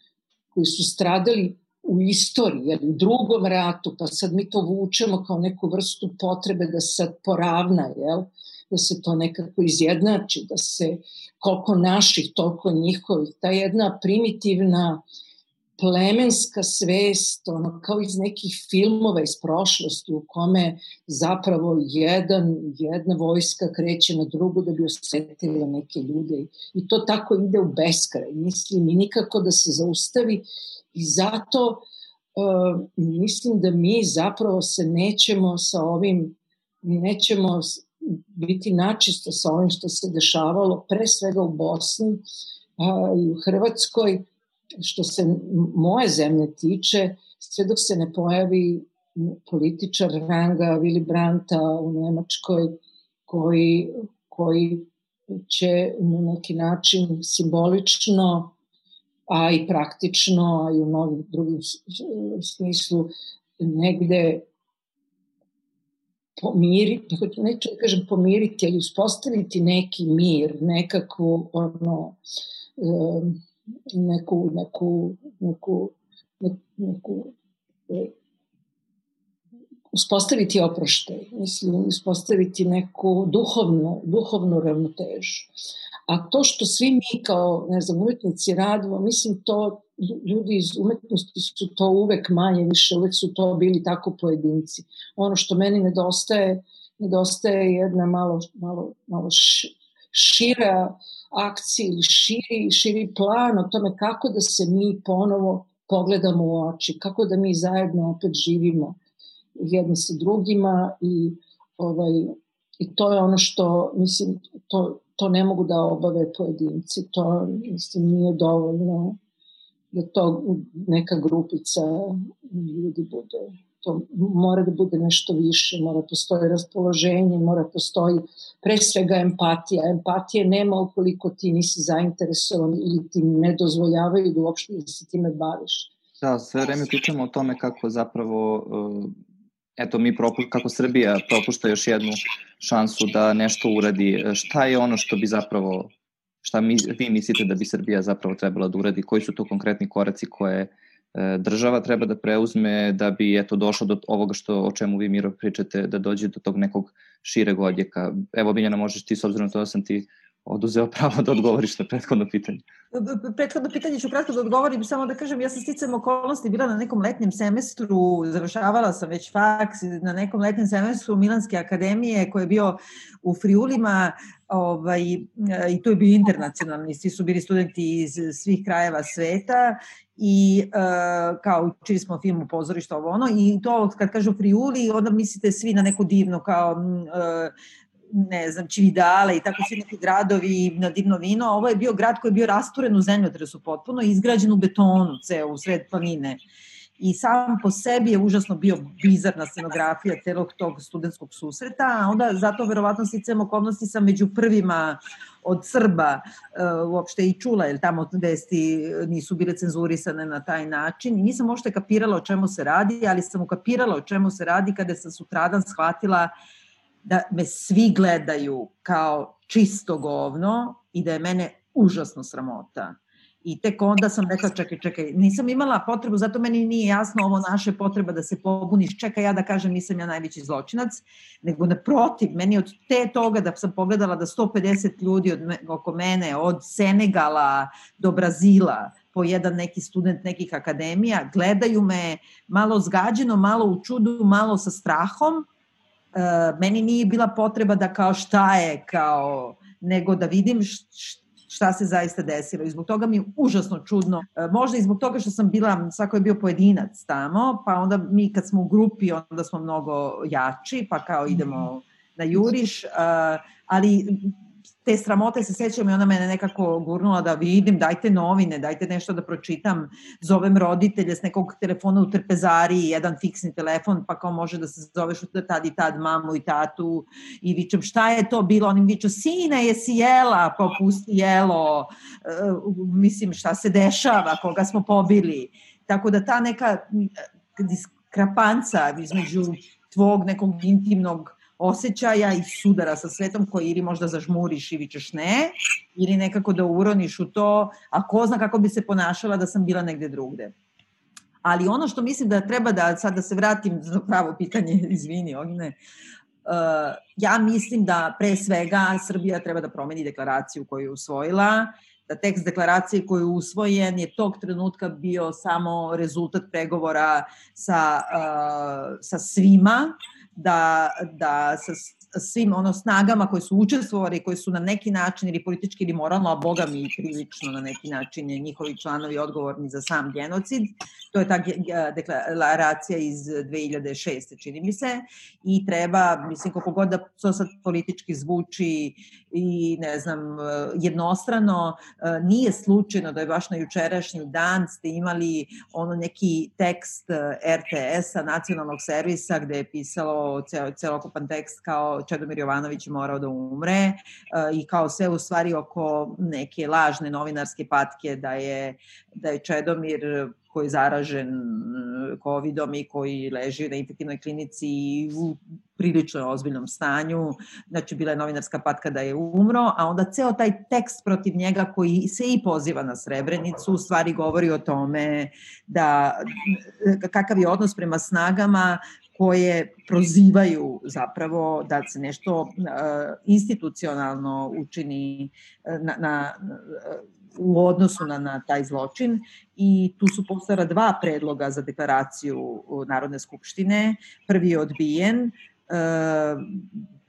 koji su stradali u istoriji, u drugom ratu, pa sad mi to vučemo kao neku vrstu potrebe da se poravna, jel? da se to nekako izjednači, da se koliko naših, toliko njihovih, ta jedna primitivna plemenska svest, ono, kao iz nekih filmova iz prošlosti u kome zapravo jedan, jedna vojska kreće na drugu da bi osetila neke ljude i to tako ide u beskraj. Mislim i nikako da se zaustavi I zato uh, mislim da mi zapravo se nećemo sa ovim, nećemo biti načisto sa ovim što se dešavalo pre svega u Bosni uh, i u Hrvatskoj, što se moje zemlje tiče, sve dok se ne pojavi političar ranga Willy Brandta u Nemačkoj koji, koji će na neki način simbolično a i praktično, a i u mnogim drugim smislu, negde pomiriti, neću da kažem pomiriti, ali uspostaviti neki mir, nekakvu, ono, neku, neku, neku, neku, neku uspostaviti oproštaj, mislim, uspostaviti neku duhovnu, duhovnu ravnotežu. A to što svi mi kao, ne znam, umetnici radimo, mislim to, ljudi iz umetnosti su to uvek manje više, uvek su to bili tako pojedinci. Ono što meni nedostaje, nedostaje jedna malo, malo, malo šira akcija ili širi, širi plan o tome kako da se mi ponovo pogledamo u oči, kako da mi zajedno opet živimo jedni sa drugima i ovaj i to je ono što mislim to to ne mogu da obave pojedinci, to mislim, nije dovoljno da to neka grupica ljudi bude. To mora da bude nešto više, mora postoji raspoloženje, mora postoji pre svega empatija. Empatije nema ukoliko ti nisi zainteresovan ili ti ne dozvoljavaju da uopšte da se time baviš. Da, sve vreme pričamo o tome kako zapravo uh, eto mi propu, kako Srbija propušta još jednu šansu da nešto uradi. Šta je ono što bi zapravo šta mi, vi mislite da bi Srbija zapravo trebala da uradi? Koji su to konkretni koraci koje država treba da preuzme da bi eto došlo do ovoga što o čemu vi Miro pričate da dođe do tog nekog šireg odjeka. Evo Biljana možeš ti s obzirom to da sam ti oduzeo pravo da odgovoriš na prethodno pitanje. Prethodno pitanje ću kratko da odgovorim, samo da kažem, ja sam sticam okolnosti bila na nekom letnjem semestru, završavala sam već faks, na nekom letnjem semestru Milanske akademije koji je bio u Friulima, ovaj, i to je bio internacionalni, svi su bili studenti iz svih krajeva sveta i uh, kao učili smo film u pozorištu ovo ono i to kad kažu Friuli onda mislite svi na neku divno kao uh, ne znam, Čividale i tako svi neki gradovi na divno vino. Ovo je bio grad koji je bio rasturen u zemljotresu potpuno izgrađen u betonu, ceo, u sred planine. I sam po sebi je užasno bio bizarna scenografija celog tog studentskog susreta, a onda zato verovatno sicam okolnosti sam među prvima od Srba uh, uopšte i čula, jer tamo vesti nisu bile cenzurisane na taj način. Nisam uopšte kapirala o čemu se radi, ali sam ukapirala o čemu se radi kada sam sutradan shvatila da me svi gledaju kao čisto govno i da je mene užasno sramota. I tek onda sam rekla, čekaj, čekaj, nisam imala potrebu, zato meni nije jasno ovo naše potreba da se pobuniš, čekaj ja da kažem nisam ja najveći zločinac, nego naprotiv, meni od te toga da sam pogledala da 150 ljudi od oko mene, od Senegala do Brazila, po jedan neki student nekih akademija, gledaju me malo zgađeno, malo u čudu, malo sa strahom, e, meni nije bila potreba da kao šta je, kao, nego da vidim šta se zaista desilo. I zbog toga mi je užasno čudno. E, možda i zbog toga što sam bila, svako je bio pojedinac tamo, pa onda mi kad smo u grupi, onda smo mnogo jači, pa kao idemo na juriš, e, ali te sramote se sećam i ona mene nekako gurnula da vidim, dajte novine, dajte nešto da pročitam, zovem roditelje s nekog telefona u trpezari, jedan fiksni telefon, pa kao može da se zoveš u tad i tad mamu i tatu i vičem šta je to bilo, onim viču sine jesi jela, pa pusti jelo, uh, mislim šta se dešava, koga smo pobili. Tako da ta neka diskrapanca između tvog nekog intimnog osjećaja i sudara sa svetom koji ili možda zažmuriš i vičeš ne, ili nekako da uroniš u to, a ko zna kako bi se ponašala da sam bila negde drugde. Ali ono što mislim da treba da, sad da se vratim za pravo pitanje, izvini Ogne, uh, ja mislim da pre svega Srbija treba da promeni deklaraciju koju je usvojila, da tekst deklaracije koji je usvojen je tog trenutka bio samo rezultat pregovora sa, uh, sa svima, da, da sa svim ono snagama koje su učestvovali, koje su na neki način ili politički ili moralno, a boga mi prilično na neki način njihovi članovi odgovorni za sam genocid. To je ta deklaracija iz 2006. čini mi se i treba, mislim, koliko god da to sad politički zvuči i ne znam, jednostrano, nije slučajno da je baš na jučerašnji dan ste imali ono neki tekst RTS-a, nacionalnog servisa, gde je pisalo ceo, celokupan tekst kao Čedomir Jovanović morao da umre i kao sve u stvari oko neke lažne novinarske patke da je, da je Čedomir koji je zaražen e, covidom i koji leži na infektivnoj klinici i u prilično ozbiljnom stanju. Znači, bila je novinarska patka da je umro, a onda ceo taj tekst protiv njega koji se i poziva na Srebrenicu, u stvari govori o tome da kakav je odnos prema snagama koje prozivaju zapravo da se nešto uh, institucionalno učini na, na u odnosu na, na taj zločin i tu su postara dva predloga za deklaraciju Narodne skupštine. Prvi je odbijen,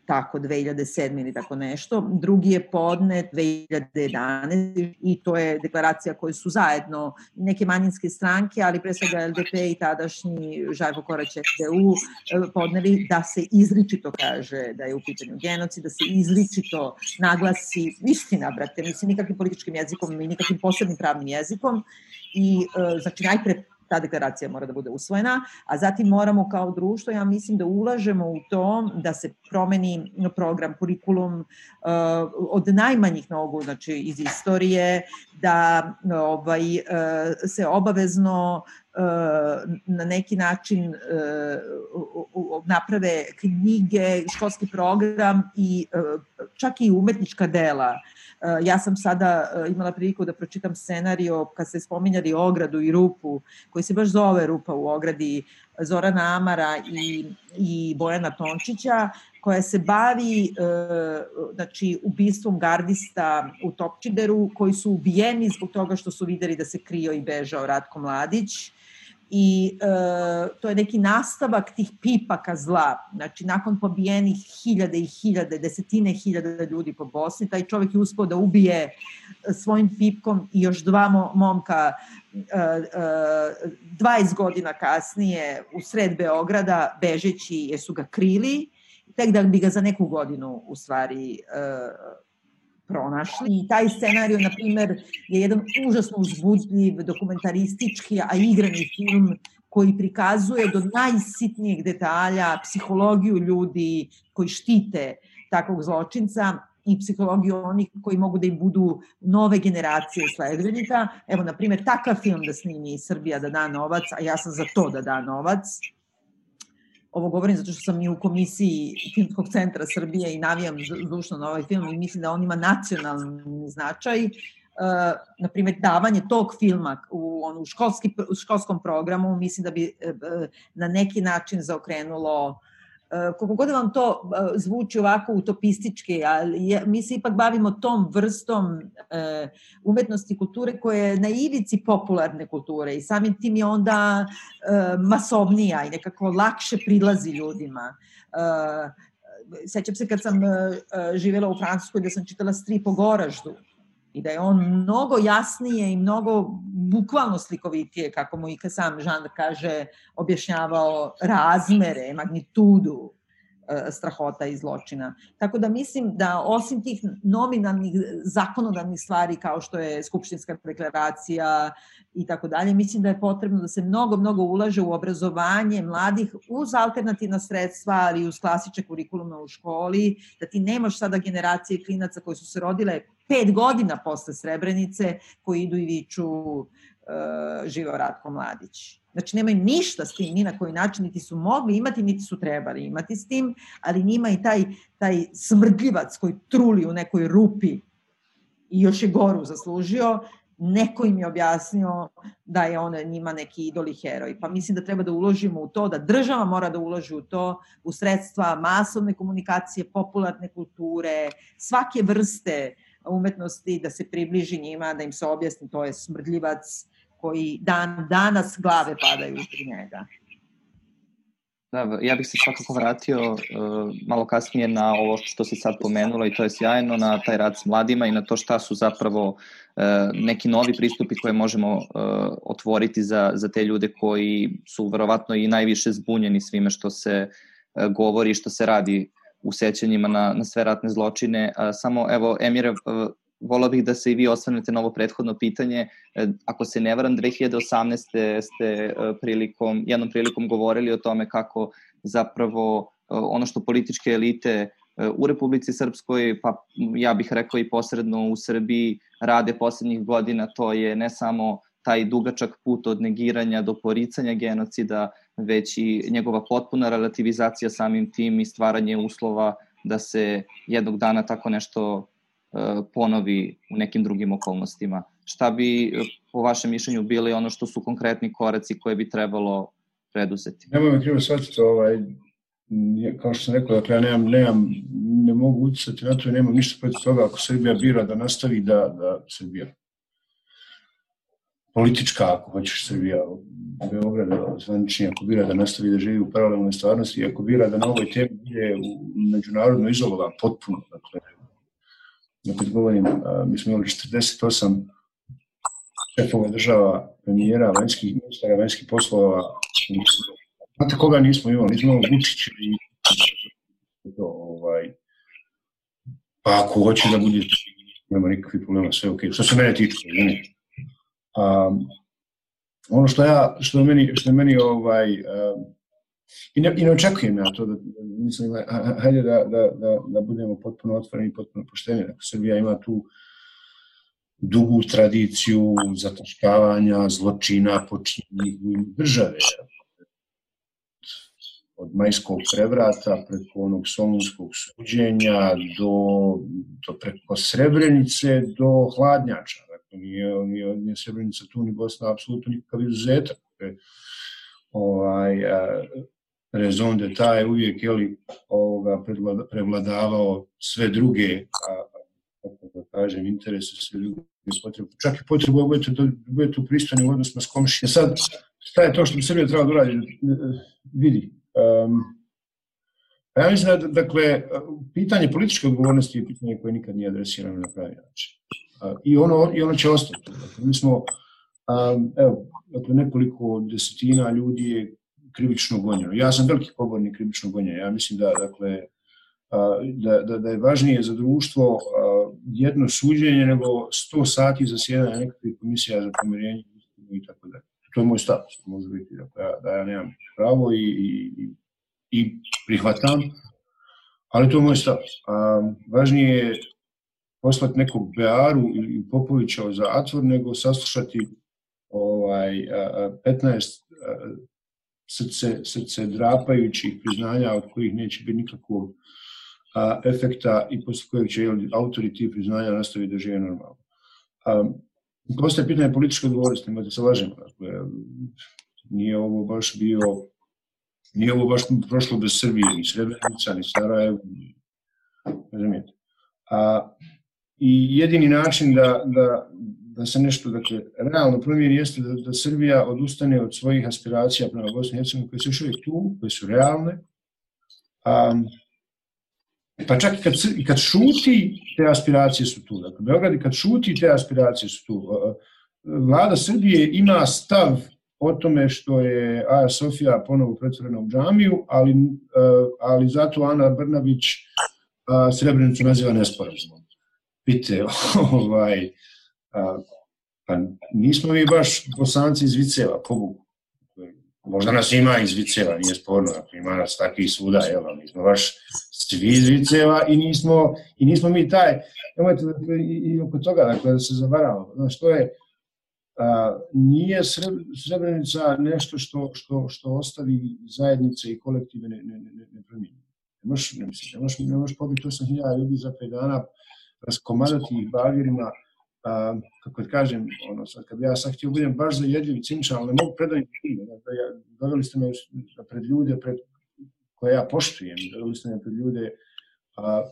tako 2007 ili tako nešto. Drugi je podnet 2011 i to je deklaracija koju su zajedno neke manjinske stranke, ali pre svega LDP i tadašnji Žajko Korać FDU e, podneli da se izričito kaže da je u pitanju genocid, da se izričito naglasi istina, brate, mislim nikakvim političkim jezikom i nikakvim posebnim pravnim jezikom i e, znači najpre ta deklaracija mora da bude usvojena, a zatim moramo kao društvo, ja mislim da ulažemo u to da se promeni program, kurikulum uh, od najmanjih nogu, znači iz istorije, da ovaj, uh, se obavezno na neki način naprave knjige, školski program i čak i umetnička dela. Eh, ja sam sada imala priliku da pročitam scenario kad se spominjali ogradu i rupu, koji se baš zove Rupa u ogradi, Zorana Amara i, i Bojana Tončića, koja se bavi e, znači, ubistvom gardista u Topčideru, koji su ubijeni zbog toga što su videli da se krio i bežao Ratko Mladić i e, to je neki nastavak tih pipaka zla. Znači, nakon pobijenih hiljade i hiljade, desetine hiljada ljudi po Bosni, taj čovek je uspio da ubije svojim pipkom i još dva momka e, e, 20 godina kasnije u sred Beograda, bežeći jer su ga krili, tek da bi ga za neku godinu u stvari e, pronašli. I taj scenariju, na primer, je jedan užasno uzbudljiv, dokumentaristički, a igrani film koji prikazuje do najsitnijeg detalja psihologiju ljudi koji štite takvog zločinca i psihologiju onih koji mogu da im budu nove generacije sledbenika. Evo, na primjer, takav film da snimi Srbija da da novac, a ja sam za to da da novac, ovo govorim zato što sam i u komisiji Filmskog centra Srbije i navijam zdušno na ovaj film i mislim da on ima nacionalni značaj. Uh, na primjer, davanje tog filma u, onu školski, u školskom programu mislim da bi uh, na neki način zaokrenulo E, koliko god vam to e, zvuči ovako utopistički, ali mi se ipak bavimo tom vrstom e, umetnosti kulture koja je na ivici popularne kulture i samim tim je onda masovnija i nekako lakše prilazi ljudima. Sećam se kad sam živjela u Francuskoj da sam čitala strip o Goraždu i da je on mnogo jasnije i mnogo bukvalno slikovitije, kako mu i sam žanr kaže, objašnjavao razmere, magnitudu e, strahota i zločina. Tako da mislim da osim tih nominalnih zakonodavnih stvari kao što je Skupštinska deklaracija i tako dalje, mislim da je potrebno da se mnogo, mnogo ulaže u obrazovanje mladih uz alternativna sredstva, ali i uz klasične kurikulume u školi, da ti nemaš sada generacije klinaca koji su se rodile pet godina posle Srebrenice koji idu i viču uh, živeo Ratko Mladić. Znači, nemaju ništa s tim, ni na koji način, niti su mogli imati, niti su trebali imati s tim, ali njima i taj, taj smrdljivac koji truli u nekoj rupi i još je goru zaslužio, neko im je objasnio da je on njima neki idol i heroj. Pa mislim da treba da uložimo u to, da država mora da uloži u to, u sredstva masovne komunikacije, popularne kulture, svake vrste umetnosti, da se približi njima, da im se objasni to je smrdljivac koji dan danas glave padaju pri njega. Da, ja bih se svakako vratio uh, malo kasnije na ovo što si sad pomenula i to je sjajno, na taj rad s mladima i na to šta su zapravo uh, neki novi pristupi koje možemo uh, otvoriti za, za te ljude koji su verovatno i najviše zbunjeni svime što se govori i što se radi u sećanjima na, na sve ratne zločine. Samo, evo, Emire, volao bih da se i vi osvrnete na ovo prethodno pitanje. E, ako se ne varam, 2018. ste e, prilikom, jednom prilikom govorili o tome kako zapravo e, ono što političke elite u Republici Srpskoj, pa ja bih rekao i posredno u Srbiji, rade poslednjih godina, to je ne samo taj dugačak put od negiranja do poricanja genocida, već i njegova potpuna relativizacija samim tim i stvaranje uslova da se jednog dana tako nešto ponovi u nekim drugim okolnostima. Šta bi e, po vašem mišljenju bili ono što su konkretni koraci koje bi trebalo preduzeti? Nemoj me krivo shvatiti, ovaj, kao što sam rekao, dakle ja nemam, nemam, ne mogu uticati na to i nemam ništa protiv toga ako Srbija bira da nastavi da, da Srbija politička, ako hoćeš Srbija, Beograd, zvaničnije, ako bira da nastavi da živi u paralelnoj stvarnosti, ako bira da na ovoj temi bude međunarodno izolovan, potpuno, dakle, kad govorim, mi smo imali 48 šefova država, premijera, vanjskih ministara, vanjskih poslova, znate koga nismo imali, nismo imali Vučića i to, ovaj, pa ako hoće da bude, nema nikakvih problema, sve ok. Što se mene tiče, ne, Um, ono što ja što je meni što je meni ovaj uh, i ne, i ne očekujem ja to da mislim hajde da, da, da, da budemo potpuno otvoreni i potpuno pošteni dakle Srbija ima tu dugu tradiciju zataškavanja zločina počinjenih u države od majskog prevrata preko onog solunskog suđenja do, do preko Srebrenice do hladnjača. Dakle, nije, nije, nije Srebrenica tu ni Bosna apsolutno nikakav izuzetak. Dakle, ovaj, a, rezon de taj uvijek je li ovoga prevladavao sve druge a, kako da kažem, interese sve druge potrebe. Čak i potrebu da budete, da budete u pristojnim odnosima s komšije. Sad, šta je to što bi Srbija trebala da uradi? Vidi, Um, ja mislim da, dakle, pitanje političke odgovornosti je pitanje koje nikad nije adresirano na pravi način. I ono, i ono će ostati. Dakle, mi smo, um, evo, dakle, nekoliko desetina ljudi je krivično gonjeno. Ja sam veliki pobornik krivičnog gonjenja. Ja mislim da, dakle, da, da, da je važnije za društvo jedno suđenje nego 100 sati za sjedanje nekakvih komisija za pomirenje i tako dalje to je moj stav, može biti, da ja, da ja nemam pravo i, i, i prihvatam, ali to je moj stav. A, važnije je poslati nekog Bearu ili Popovića u zatvor, nego saslušati ovaj, a, 15 a, srce, srce drapajućih priznanja od kojih neće biti nikakvog a, efekta i posle kojeg će jel, autori tih priznanja nastaviti da žive normalno. A, Postoje pitanje političke odgovornosti, imate se lažemo. Dakle, nije ovo baš bio, nije ovo baš prošlo bez Srbije, ni Srebrenica, ni Sarajevo, ni, razumijete. A, I jedini način da, da, da se nešto dakle, realno promijeni jeste da, da Srbija odustane od svojih aspiracija prema Bosni i Hercegovini koje su još uvijek tu, koje su realne, a, Pa čak i kad, i kad šuti, te aspiracije su tu. Dakle, Beograd i kad šuti, te aspiracije su tu. Vlada Srbije ima stav o tome što je Aja Sofija ponovo pretvorena u džamiju, ali, e, ali zato Ana Brnabić Srebrenicu naziva nesporazumom. Pite, ovaj, pa nismo mi baš bosanci iz Viceva, pobogu. Možda nas ima iz Viceva, nije sporno, ima nas takvih svuda, jel, mi smo baš svi iz Viceva i nismo, i nismo mi taj, nemojte dakle, i, i oko toga, dakle, da se zavaravamo. Znaš, to je, a, nije Srebrenica nešto što, što, što ostavi zajednice i kolektive ne, ne, ne, ne promijenjene. Ne možeš, ne, mislim, ne možeš, ne možeš pobiti 8000 ljudi za 5 dana, raskomadati ih bagirima, a, kako da kažem, ono, sad, kad ja sad htio budem baš zajedljiv i ciničan, ali ne mogu predaviti time, da, ja, doveli ste me pred ljude pred, koje ja poštujem, doveli ste me pred ljude, a,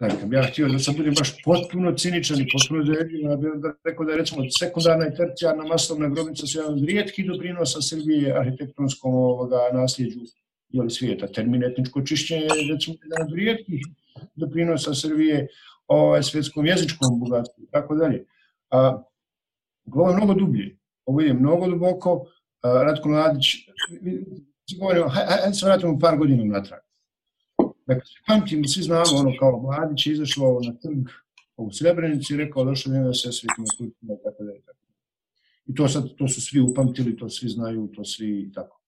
da, kad bi ja htio da sam budem baš potpuno ciničan i potpuno zajedljiv, da bi da rekao da je recimo sekundarna i tercijarna masovna grobnica su jedan od rijetkih doprinosa Srbije arhitektonskom ovoga nasljeđu jeli svijeta. Termin etničko čišćenje je recimo jedan od rijetkih doprinosa Srbije ovaj, svetskom jezičkom bogatstvu i tako dalje. A, ovo je mnogo dublje, ovo je mnogo duboko. A, Ratko Mladić, govorimo, hajde se vratimo par godina natrag. Dakle, pamtim, svi znamo, ono, kao Mladić je izašao na trg u Srebrenici i rekao, došlo vrijeme da se svetimo kulturno, tako dalje. I to sad, to su svi upamtili, to svi znaju, to svi tako.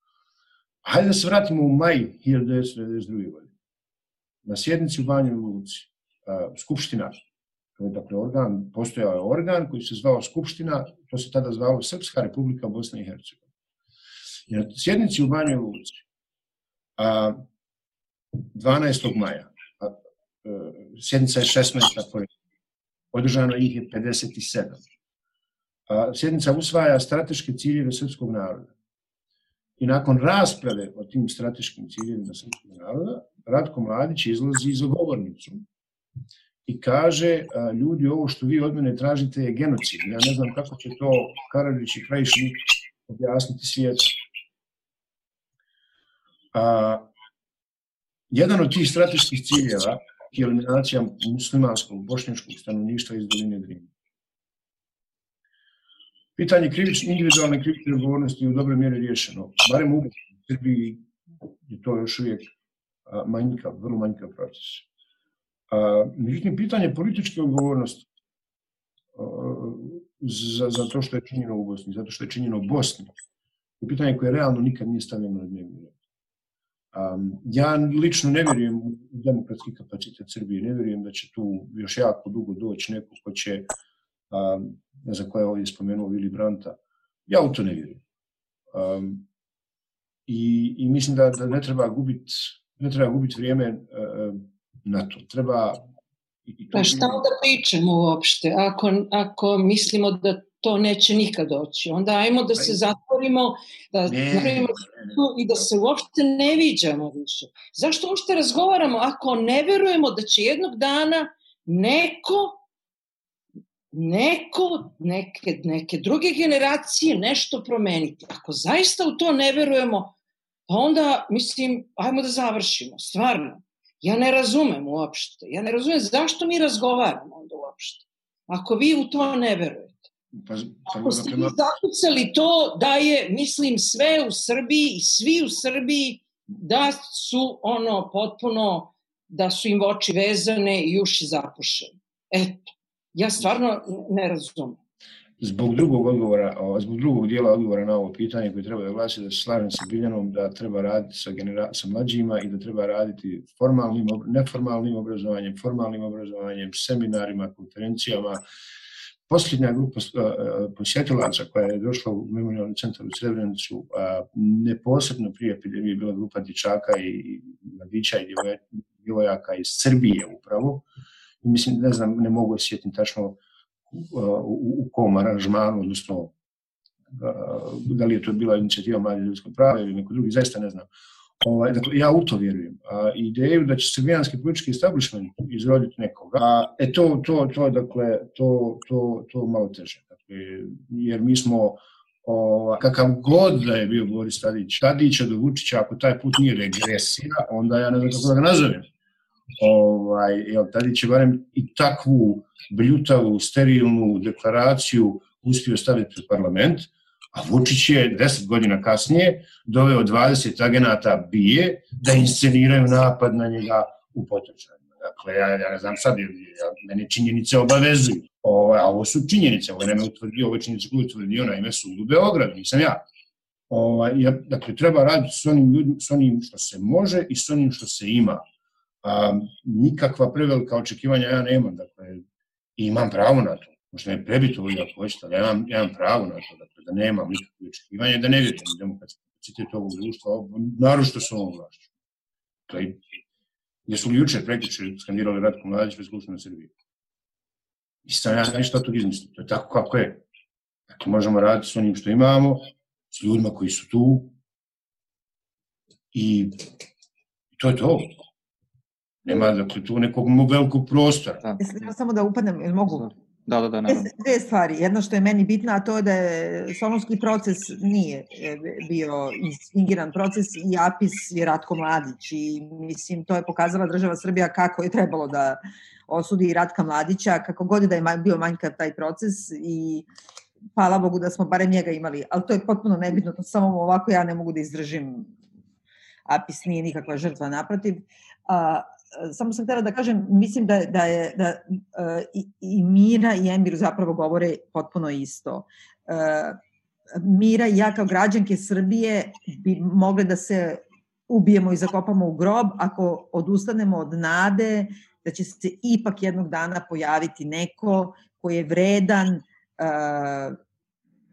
Hajde da se vratimo u maj 1992. godine. Na sjednici u Banju Luci Skupština, to je dakle organ, postojao je organ koji se zvao Skupština, to se tada zvalo Srpska republika Bosna i Hercegovina. Na sjednici u Banjoj Luci, a, 12. maja, a, a, sjednica je 16. koja održano ih je 57. A, sjednica usvaja strateške ciljeve srpskog naroda. I nakon rasprave o tim strateškim ciljevima srpskog naroda, Ratko Mladić izlazi za govornicu i kaže, a, ljudi, ovo što vi od mene tražite je genocid. Ja ne znam kako će to Karadžić i Krajišnik objasniti svijetu. A, jedan od tih strateških ciljeva je eliminacija muslimanskog, bošnjačkog stanovništva iz doline Drine. Pitanje krivične, individualne krivične odgovornosti je u dobroj mjeri riješeno. Barem u Srbiji je to još uvijek manjkav, vrlo manjkav proces. Međutim, pitanje političke odgovornosti za, za to što je činjeno u Bosni, zato što je činjeno u Bosni. Je pitanje koje realno nikad nije stavljeno na dnevni red. Um, ja lično ne vjerujem u demokratski kapacitet Srbije, ne vjerujem da će tu još jako dugo doći neko ko će, ne znam ko je ovdje spomenuo Vili Branta, ja u to ne vjerujem. Um, i, I mislim da, da ne treba gubiti ne treba gubiti vrijeme uh, na to. Treba pa šta onda pričamo uopšte? Ako, ako mislimo da to neće nikad doći, onda ajmo da se zatvorimo, da napravimo i da se uopšte ne viđamo više. Zašto uopšte razgovaramo ako ne verujemo da će jednog dana neko neko, neke, neke druge generacije nešto promeniti. Ako zaista u to ne verujemo, pa onda, mislim, ajmo da završimo, stvarno. Ja ne razumem uopšte. Ja ne razumem zašto mi razgovaramo onda uopšte. Ako vi u to ne verujete. Pa, pa, Ako ste vi zakucali to da je, mislim, sve u Srbiji i svi u Srbiji da su ono potpuno, da su im oči vezane i uši zapušene. Eto, ja stvarno ne razumem zbog drugog odgovora, zbog drugog dijela odgovora na ovo pitanje koje treba da glasi da se slažem sa Biljanom da treba raditi sa, genera sa mlađima i da treba raditi formalnim, neformalnim obrazovanjem, formalnim obrazovanjem, seminarima, konferencijama. Posljednja grupa posjetilaca koja je došla u memorialni centar u Srebrenicu, neposebno prije epidemije bila grupa dječaka i mladića i djevojaka iz Srbije upravo. I mislim, ne znam, ne mogu sjetiti tačno u, kom aranžmanu, odnosno da li je to bila inicijativa Mlade ljudskog prava ili neko drugi, zaista ne znam. Ovaj, dakle, ja u to vjerujem. A, ideju da će srbijanski politički establishment izroditi nekoga, a, e to, to, to, dakle, to, to, to malo teže. Dakle, jer mi smo, ova, kakav god da je bio Boris Tadić, Tadića do Vučića, ako taj put nije regresija, onda ja ne znam kako da ga nazovem ovaj, jel, Tadić je barem i takvu bljutavu, sterilnu deklaraciju uspio staviti pred parlament, a Vučić je deset godina kasnije doveo 20 agenata bije da insceniraju napad na njega u potrečanju. Dakle, ja, ja ne znam sad, ja, mene činjenice obavezuju. Ovo, a ovo su činjenice, ovo je nema utvrdio, ovo je činjenice koje utvrdio na ime sudu Beograd, nisam ja. Ovo, ja. Dakle, treba raditi s onim, ljudima, s onim što se može i s onim što se ima a, nikakva prevelika očekivanja ja nemam, dakle, i imam pravo na to. Možda me prebiti ovo ako hoćete, ali ja imam, pravo na to, dakle, da nemam nikakve očekivanja i da ne vjerujem demokratski kapacitet ovog društva, narošto sa ovom vlašću. Dakle, jesu li juče prekriče skandirali Ratko Mladić bez Skupština Srbije? I sam ja nešto to izmislio, to je tako kako je. Dakle, možemo raditi s onim što imamo, s ljudima koji su tu i to je to. Nema dakle, tu nekog velikog prostora. Da. Ja samo da upadnem, ili mogu? Da, da, da, naravno. Dve stvari. Jedno što je meni bitno, a to je da je Solonski proces nije e, bio fingiran proces i Apis je Ratko Mladić i mislim to je pokazala država Srbija kako je trebalo da osudi Ratka Mladića, kako god da je bio manjkav taj proces i hvala Bogu da smo barem njega imali, ali to je potpuno nebitno, to samo ovako ja ne mogu da izdržim Apis nije nikakva žrtva, naprotiv. A, samo sam htela da kažem, mislim da, da je da, uh, i, i Mira i Emir zapravo govore potpuno isto. Uh, Mira i ja kao građanke Srbije bi mogle da se ubijemo i zakopamo u grob ako odustanemo od nade da će se ipak jednog dana pojaviti neko koji je vredan uh,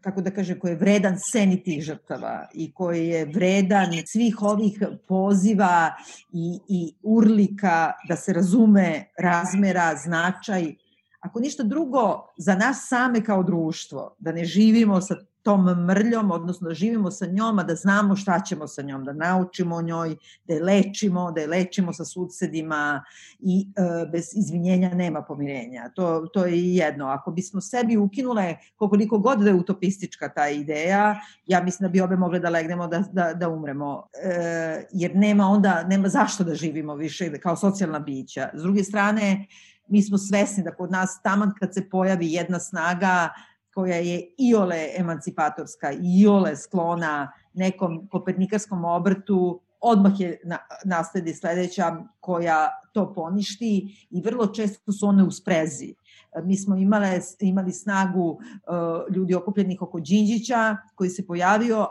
kako da kažem, koji je vredan seni tih žrtava i koji je vredan svih ovih poziva i, i urlika da se razume razmera, značaj, ako ništa drugo, za nas same kao društvo, da ne živimo sa tom mrljom, odnosno da živimo sa njom, a da znamo šta ćemo sa njom, da naučimo o njoj, da je lečimo, da je lečimo sa sudsedima i e, bez izvinjenja nema pomirenja. To, to je jedno. Ako bismo sebi ukinule koliko god da je utopistička ta ideja, ja mislim da bi obe mogle da legnemo da, da, da umremo. E, jer nema onda, nema zašto da živimo više kao socijalna bića. S druge strane, mi smo svesni da kod nas taman kad se pojavi jedna snaga, koja je iole emancipatorska, iole sklona nekom kopernikarskom obrtu, odmah je na, nasledi sledeća koja to poništi i vrlo često su one u sprezi. Mi smo imale, imali snagu uh, ljudi okupljenih oko Đinđića koji se pojavio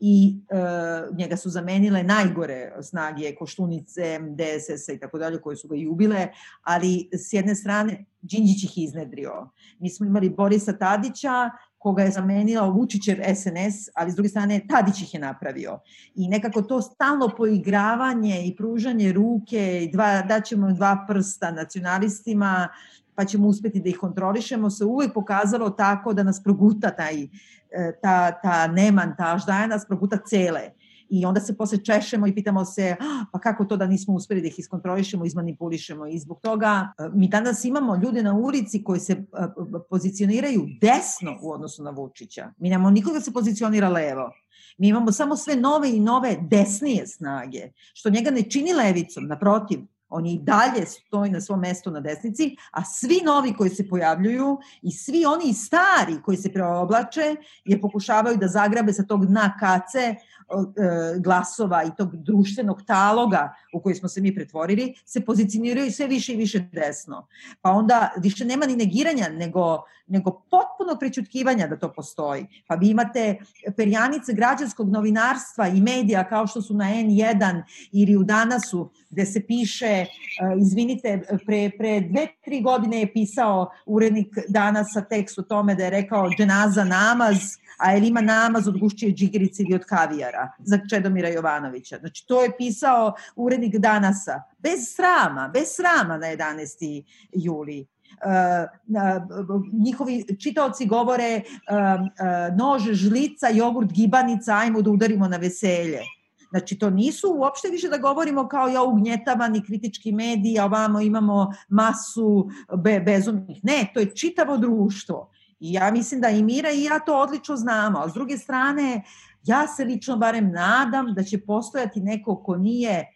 i uh, njega su zamenile najgore snage Koštunice, DSS-a i tako dalje koje su ga i ubile, ali s jedne strane Đinđić ih iznedrio. Mi smo imali Borisa Tadića koga je zamenila Vučićev SNS, ali s druge strane Tadić ih je napravio. I nekako to stalno poigravanje i pružanje ruke, i dva, daćemo dva prsta nacionalistima, pa ćemo uspeti da ih kontrolišemo, se uvek pokazalo tako da nas proguta taj, e, ta, ta neman, ta ždaja nas proguta cele. I onda se posle češemo i pitamo se ah, pa kako to da nismo uspeli da ih iskontrolišemo, izmanipulišemo i zbog toga e, mi danas imamo ljude na ulici koji se e, pozicioniraju desno u odnosu na Vučića. Mi nemamo nikoga da se pozicionira levo. Mi imamo samo sve nove i nove desnije snage, što njega ne čini levicom, naprotiv, on je i dalje stoji na svom mestu na desnici, a svi novi koji se pojavljuju i svi oni stari koji se preoblače je pokušavaju da zagrabe sa tog dna kace glasova i tog društvenog taloga u koji smo se mi pretvorili, se pozicioniraju sve više i više desno. Pa onda više nema ni negiranja, nego, nego potpuno prećutkivanja da to postoji. Pa vi imate perjanice građanskog novinarstva i medija kao što su na N1 ili u Danasu, gde se piše, e, izvinite, pre, pre dve, tri godine je pisao urednik Danasa tekst o tome da je rekao dženaza namaz, a jel ima namaz od gušćije džigerice ili od kavijara za Čedomira Jovanovića. Znači, to je pisao urednik Danasa, bez srama, bez srama na 11. juli. Uh, njihovi čitaoci govore uh, uh, nož, žlica, jogurt, gibanica, ajmo da udarimo na veselje. Znači, to nisu uopšte više da govorimo kao ja ugnjetavani kritički mediji, a ovamo imamo masu be, bezumnih. Ne, to je čitavo društvo. I ja mislim da i Mira i ja to odlično znamo, a s druge strane, ja se lično barem nadam da će postojati neko ko nije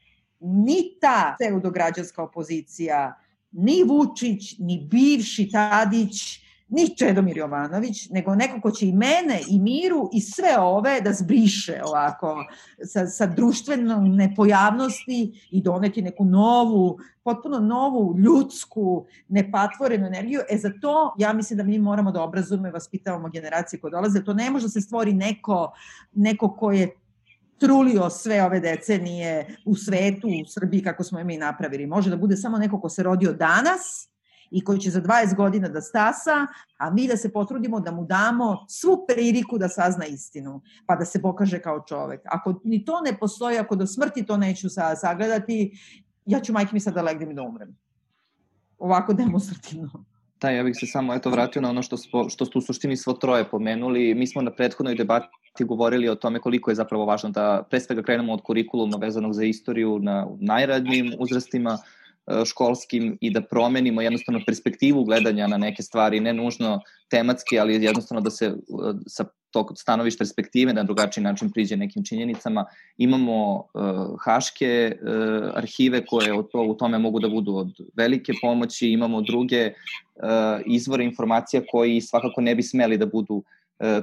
ni ta pseudograđanska opozicija, ni Vučić, ni bivši Tadić, ni Čedomir Jovanović, nego neko ko će i mene, i Miru, i sve ove da zbriše ovako sa, sa društvenom nepojavnosti i doneti neku novu, potpuno novu, ljudsku, nepatvorenu energiju. E za to ja mislim da mi moramo da obrazujemo i vaspitavamo generacije koje dolaze. To ne može da se stvori neko, neko ko je trulio sve ove decenije u svetu, u Srbiji kako smo mi napravili. Može da bude samo neko ko se rodio danas, i koji će za 20 godina da stasa, a mi da se potrudimo da mu damo svu priliku da sazna istinu, pa da se pokaže kao čovek. Ako ni to ne postoji, ako do smrti to neću sagledati, ja ću majke mi sad da legnem i da umrem. Ovako demonstrativno. Da, ja bih se samo eto vratio na ono što, spo, što ste u suštini svo troje pomenuli. Mi smo na prethodnoj debati govorili o tome koliko je zapravo važno da pre svega krenemo od kurikuluma vezanog za istoriju na najradnijim uzrastima, školskim i da promenimo jednostavno perspektivu gledanja na neke stvari, ne nužno tematski, ali jednostavno da se e, sa tog stanoviš perspektive na drugačiji način priđe nekim činjenicama. Imamo uh, haške uh, arhive koje od to, u tome mogu da budu od velike pomoći, imamo druge uh, izvore informacija koji svakako ne bi smeli da budu uh,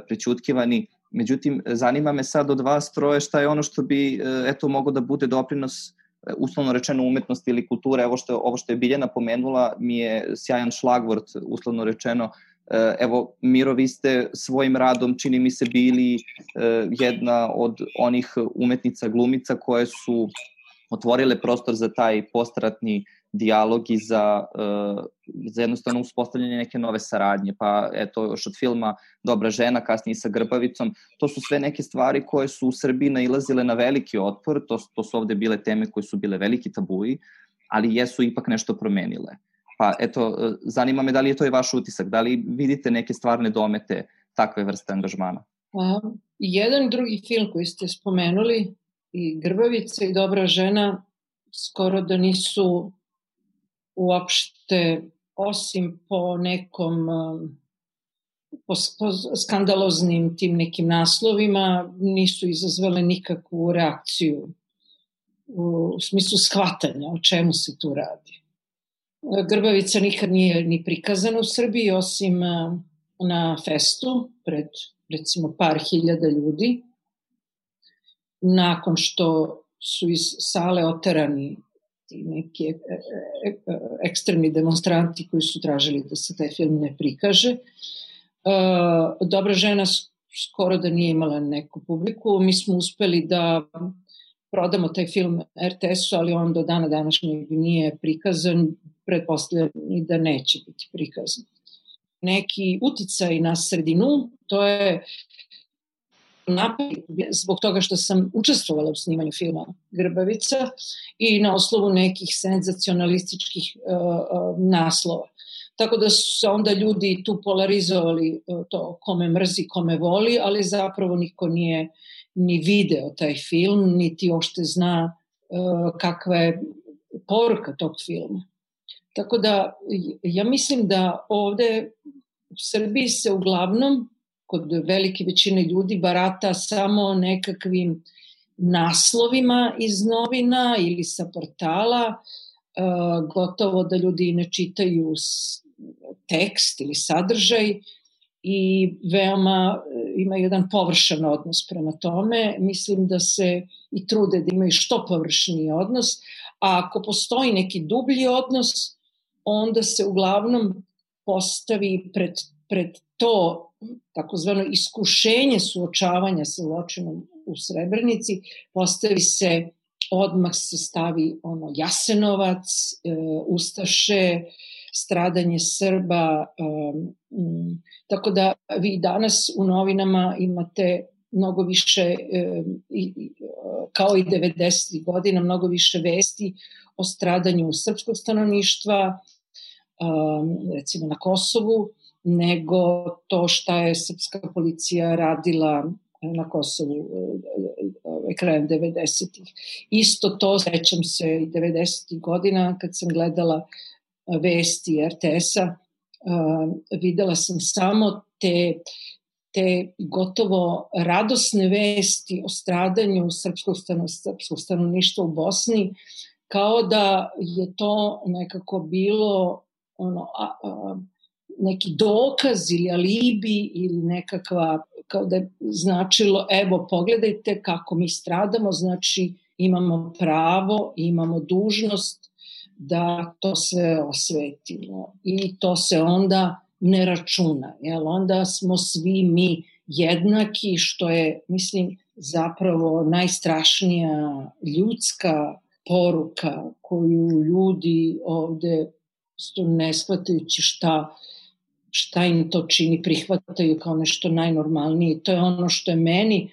prećutkivani. Međutim, zanima me sad od vas troje šta je ono što bi, uh, eto, mogo da bude doprinos uh, uslovno rečeno umetnosti ili kulture, ovo što, ovo što je Biljana pomenula mi je sjajan šlagvort, uslovno rečeno, e, evo Miro, vi ste svojim radom, čini mi se, bili e, jedna od onih umetnica, glumica koje su otvorile prostor za taj postratni dijalog i za, uh, za jednostavno uspostavljanje neke nove saradnje. Pa eto, još od filma Dobra žena, kasnije sa Grbavicom, to su sve neke stvari koje su u Srbiji nailazile na veliki otpor, to, to su ovde bile teme koje su bile veliki tabuji, ali jesu ipak nešto promenile. Pa eto, zanima me da li je to i vaš utisak, da li vidite neke stvarne domete takve vrste angažmana? Pa, jedan drugi film koji ste spomenuli, i Grbavica i Dobra žena, skoro da nisu uopšte, osim po nekom um, po, po skandaloznim tim nekim naslovima, nisu izazvale nikakvu reakciju u smislu shvatanja o čemu se tu radi. Grbavica nikad nije ni prikazana u Srbiji, osim um, na festu pred recimo par hiljada ljudi. Nakon što su iz sale oterani ti neki ekstremni demonstranti koji su tražili da se taj film ne prikaže. Dobra žena skoro da nije imala neku publiku. Mi smo uspeli da prodamo taj film RTS-u, ali on do dana današnjeg nije prikazan, pretpostavljam i da neće biti prikazan. Neki uticaj na sredinu, to je napad zbog toga što sam učestvovala u snimanju filma Grbavica i na oslovu nekih senzacionalističkih uh, naslova. Tako da su se onda ljudi tu polarizovali to kome mrzi, kome voli, ali zapravo niko nije ni video taj film, niti ošte zna uh, kakva je poruka tog filma. Tako da ja mislim da ovde u Srbiji se uglavnom kod velike većine ljudi barata samo nekakvim naslovima iz novina ili sa portala, uh, gotovo da ljudi ne čitaju tekst ili sadržaj i veoma e, ima jedan površan odnos prema tome. Mislim da se i trude da imaju što površniji odnos, a ako postoji neki dublji odnos, onda se uglavnom postavi pred, pred to takozvano iskušenje suočavanja sa zločinom u Srebrenici, postavi se odmah se stavi ono Jasenovac, e, Ustaše, stradanje Srba. Um, tako da vi danas u novinama imate mnogo više, um, i, kao i 90. godina, mnogo više vesti o stradanju srpskog stanovništva, um, recimo na Kosovu, nego to šta je srpska policija radila na Kosovu krajem 90-ih. Isto to sećam se i 90-ih godina kad sam gledala vesti RTS-a, videla sam samo te, te gotovo radosne vesti o stradanju srpskog, stano, srpskog stanovništva u Bosni, kao da je to nekako bilo ono, a, a, neki dokaz ili alibi ili nekakva, kao da je značilo, evo pogledajte kako mi stradamo, znači imamo pravo, imamo dužnost da to sve osvetimo i to se onda ne računa, jel? onda smo svi mi jednaki, što je, mislim, zapravo najstrašnija ljudska poruka koju ljudi ovde ne shvatajući šta, šta im to čini, prihvataju kao nešto najnormalnije. To je ono što je meni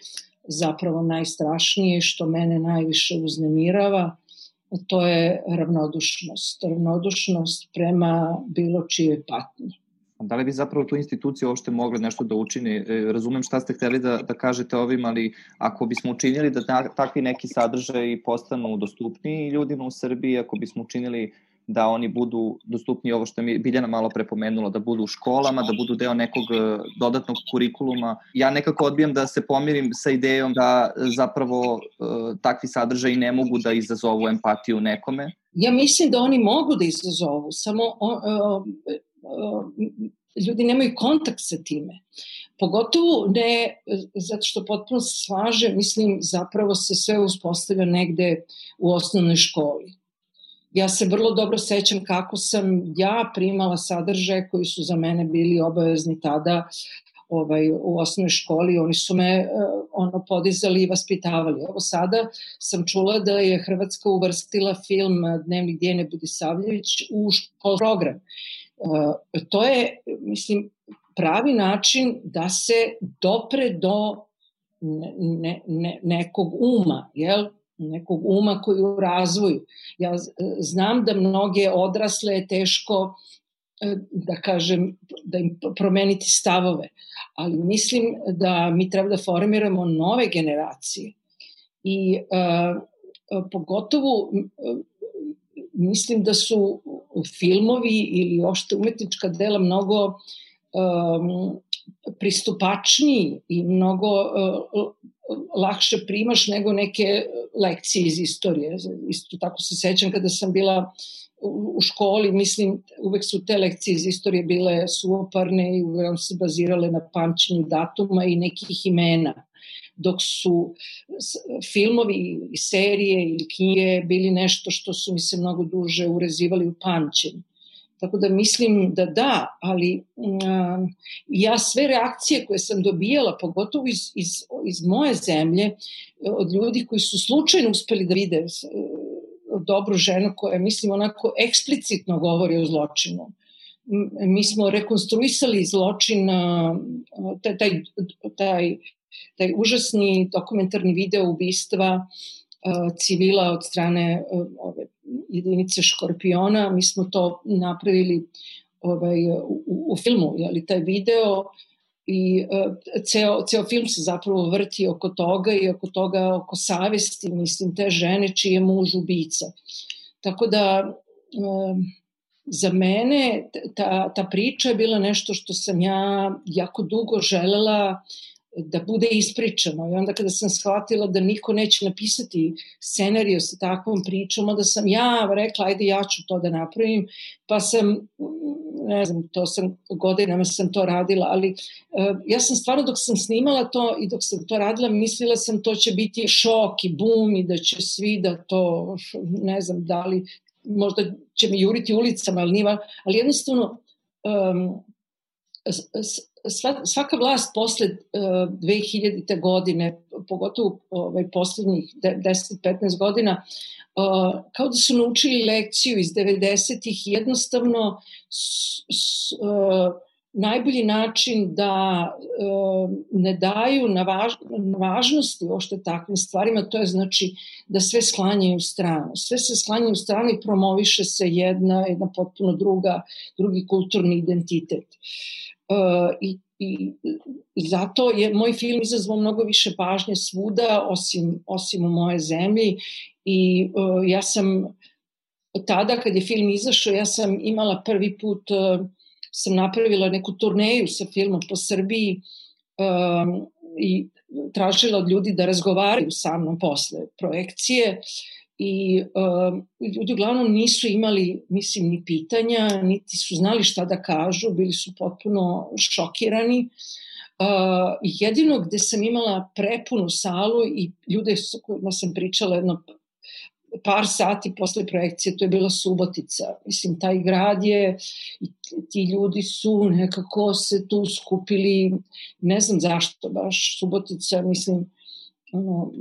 zapravo najstrašnije, što mene najviše uznemirava, to je ravnodušnost. Ravnodušnost prema bilo čijoj patnji. Da li bi zapravo tu institucija uopšte mogla nešto da učini? E, razumem šta ste hteli da, da kažete ovim, ali ako bismo učinili da takvi neki sadržaj postanu dostupniji ljudima u Srbiji, ako bismo učinili da oni budu dostupni ovo što je Biljana malo prepomenula, da budu u školama, da budu deo nekog e, dodatnog kurikuluma. Ja nekako odbijam da se pomirim sa idejom da e, zapravo e, takvi sadržaji ne mogu da izazovu empatiju nekome. Ja mislim da oni mogu da izazovu, samo o, o, o, ljudi nemaju kontakt sa time. Pogotovo ne, zato što potpuno se slaže, mislim, zapravo se sve uspostavlja negde u osnovnoj školi Ja se vrlo dobro sećam kako sam ja primala sadržaje koji su za mene bili obavezni tada ovaj, u osnovnoj školi, oni su me uh, ono podizali i vaspitavali. Evo sada sam čula da je Hrvatska uvrstila film Dnevnik Dijene Budisavljević u škol program. Uh, to je, mislim, pravi način da se dopre do ne, ne, ne, nekog uma, jel? Nekog uma koji je u razvoju. Ja znam da mnoge odrasle je teško e, da kažem, da im promeniti stavove, ali mislim da mi treba da formiramo nove generacije i uh, pogotovo mislim da su filmovi ili ošte umetnička dela mnogo um, pristupačniji i mnogo lakše primaš nego neke lekcije iz istorije. Isto tako se sećam kada sam bila u školi, mislim, uvek su te lekcije iz istorije bile suoparne i uglavnom se bazirale na pamćenju datuma i nekih imena. dok su filmovi i serije ili knjige bili nešto što su mi se mnogo duže urezivali u pamćenju. Tako da mislim da da, ali um, ja sve reakcije koje sam dobijala, pogotovo iz, iz, iz moje zemlje, od ljudi koji su slučajno uspeli da vide uh, dobru ženu koja, mislim, onako eksplicitno govori o zločinu. Mi smo rekonstruisali zločin, uh, taj, taj, taj, taj užasni dokumentarni video ubistva uh, civila od strane ove jedinice Škorpiona, mi smo to napravili ovaj, u, u filmu, jeli, taj video i uh, ceo, ceo film se zapravo vrti oko toga i oko toga, oko savesti, mislim, te žene čiji je muž ubica. Tako da, uh, za mene ta, ta priča je bila nešto što sam ja jako dugo želela uh, da bude ispričano. I onda kada sam shvatila da niko neće napisati scenariju sa takvom pričom, onda sam ja rekla ajde ja ću to da napravim, pa sam ne znam, to sam godinama sam to radila, ali uh, ja sam stvarno dok sam snimala to i dok sam to radila, mislila sam to će biti šok i bum i da će svi da to, ne znam, da li možda će me juriti ulicama, ali, niva, ali jednostavno um, svaka vlast posle uh, 2000. godine, pogotovo ovaj, poslednjih 10-15 godina, uh, kao da su naučili lekciju iz 90-ih jednostavno s, s, uh, najbolji način da ne daju na, važ, na važnosti ošte takvim stvarima, to je znači da sve sklanjaju u stranu. Sve se sklanjaju u stranu i promoviše se jedna, jedna potpuno druga, drugi kulturni identitet. Uh, i, i, zato je moj film izazvao mnogo više pažnje svuda osim, osim u moje zemlji i uh, ja sam tada kad je film izašao ja sam imala prvi put uh, sam napravila neku turneju sa filmom po Srbiji um, i tražila od ljudi da razgovaraju sa mnom posle projekcije i uh, ljudi uglavnom nisu imali, mislim, ni pitanja, niti su znali šta da kažu, bili su potpuno šokirani. Uh, jedino gde sam imala prepunu salu i ljude sa kojima sam pričala jedno par sati posle projekcije, to je bila Subotica. Mislim, taj grad je, i ti ljudi su nekako se tu skupili, ne znam zašto baš Subotica, mislim, ono,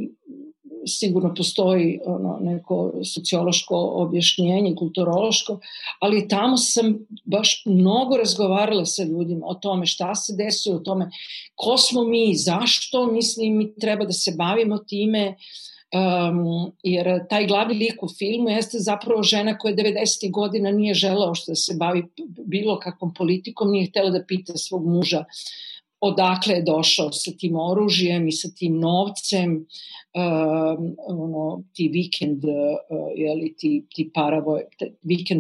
sigurno postoji ono, neko sociološko objašnjenje, kulturološko, ali tamo sam baš mnogo razgovarala sa ljudima o tome šta se desuje, o tome ko smo mi, zašto, mislim, mi treba da se bavimo time, um, jer taj glavni lik u filmu jeste zapravo žena koja 90. godina nije želao što da se bavi bilo kakvom politikom, nije htela da pita svog muža odakle je došao sa tim oružjem i sa tim novcem, uh, ono, ti vikend, uh, jeli, ti, ti paravoj,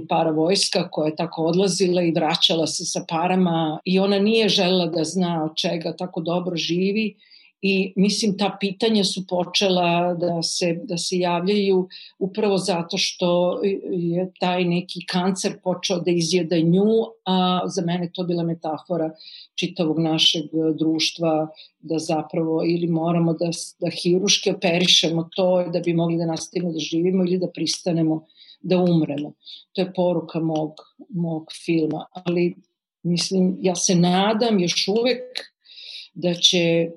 paravojska koja je tako odlazila i vraćala se sa parama i ona nije žela da zna od čega tako dobro živi i mislim ta pitanja su počela da se, da se javljaju upravo zato što je taj neki kancer počeo da izjeda nju, a za mene to bila metafora čitavog našeg društva da zapravo ili moramo da, da hiruške operišemo to da bi mogli da nastavimo da živimo ili da pristanemo da umremo. To je poruka mog, mog filma, ali mislim, ja se nadam još uvek da će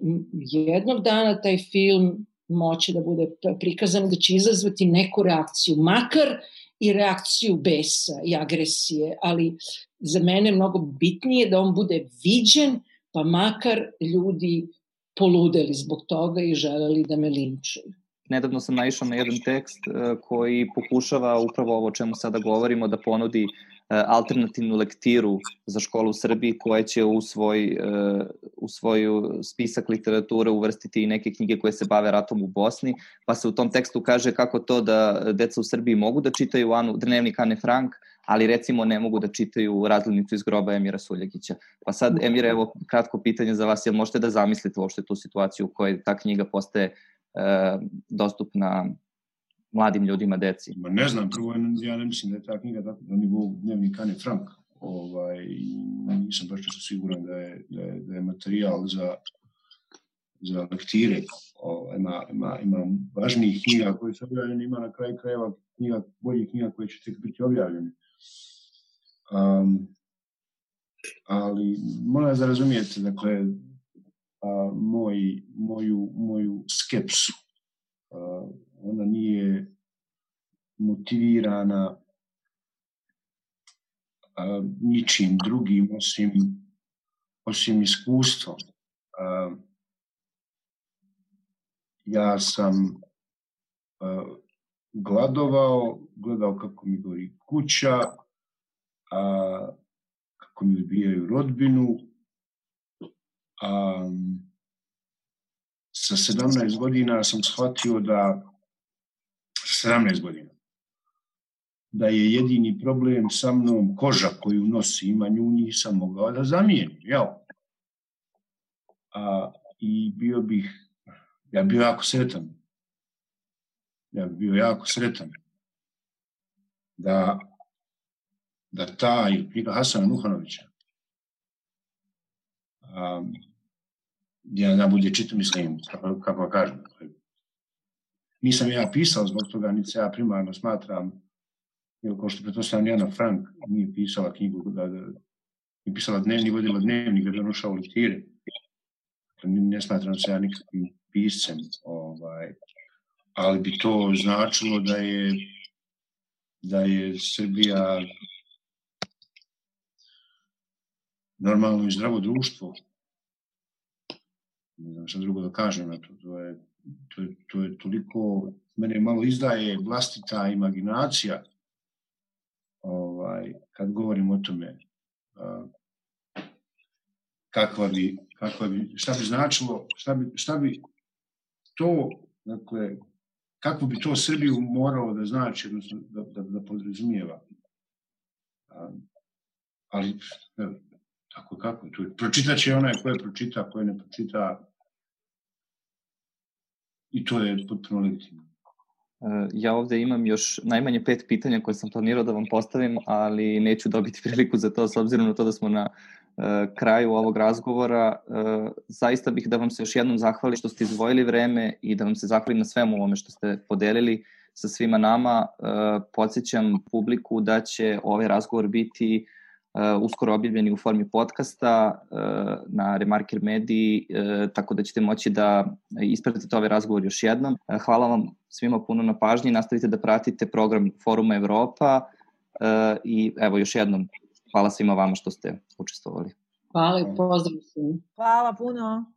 jednog dana taj film moći da bude prikazan, da će izazvati neku reakciju, makar i reakciju besa i agresije, ali za mene je mnogo bitnije da on bude viđen, pa makar ljudi poludeli zbog toga i želeli da me linčuju. Nedavno sam naišao na jedan tekst e, koji pokušava upravo ovo o čemu sada govorimo da ponudi E, alternativnu lektiru za školu u Srbiji koja će u svoj, e, u svoju spisak literature uvrstiti i neke knjige koje se bave ratom u Bosni, pa se u tom tekstu kaže kako to da deca u Srbiji mogu da čitaju Anu, dnevnik Ane Frank, ali recimo ne mogu da čitaju razglednicu iz groba Emira Suljagića. Pa sad, Emir, evo kratko pitanje za vas, jel možete da zamislite uopšte tu situaciju u kojoj ta knjiga postaje e, dostupna mladim ljudima, deci? Ma ne znam, prvo ja ne mislim da je ta knjiga tako na nivou dnevnika Ane Frank. Ovaj, nisam baš siguran da je, da je, da je materijal za za lektire. O, ima, ima, ima važnijih knjiga koje su objavljene, ima na kraju krajeva knjiga, boljih knjiga koje će tek biti objavljene. Um, ali moram da razumijete, dakle, a, moj, moju, moju skepsu. A, ona nije motivirana a, ničim drugim osim, osim iskustvom. A, ja sam a, gladovao, gledao kako mi gori kuća, a, kako mi odbijaju rodbinu. A, sa 17 godina sam shvatio da 17 godina da je jedini problem sa mnom koža koju nosi ima nju nisam mogao da zamijenim, jel? A, I bio bih, ja bio jako sretan. Ja bih bio jako sretan da da taj knjiga Hasana Nuhanovića um, ja da bude čitam, mislim, kako, kako kažem. Nisam ja pisao zbog toga, niti se ja primarno smatram, ili kao što pretpostavljam Jana Frank nije pisala knjigu, da, da, nije pisala dnevni, vodila dnevnik, da bi donošao lektire. Dakle, ne smatram se ja nikakvim piscem, ovaj, ali bi to značilo da je da je Srbija normalno i zdravo društvo. Ne znam šta drugo da kažem to. To je, to je, to je toliko, mene malo izdaje vlastita imaginacija ovaj, kad govorim o tome a, kakva bi, kakva bi, šta bi značilo, šta bi, šta bi to, dakle, kako bi to Srbiju morao da znači, odnosno da, da, da podrazumijeva. A, ali, Tako kako, tu pročitat će onaj koje pročita, koje ne pročita i to je potpuno legitimno. E, ja ovde imam još najmanje pet pitanja koje sam planirao da vam postavim, ali neću dobiti priliku za to s obzirom na to da smo na uh, kraju ovog razgovora. Uh, zaista bih da vam se još jednom zahvali što ste izvojili vreme i da vam se zahvalim na svemu ovome što ste podelili sa svima nama. Podsjećam publiku da će ovaj razgovor biti uskoro objavljeni u formi podcasta uh, na Remarker mediji, uh, tako da ćete moći da ispratite ovaj razgovor još jednom. Uh, hvala vam svima puno na pažnji, nastavite da pratite program Foruma Evropa uh, i evo još jednom hvala svima vama što ste učestvovali. Hvala i pozdrav svima. Hvala puno.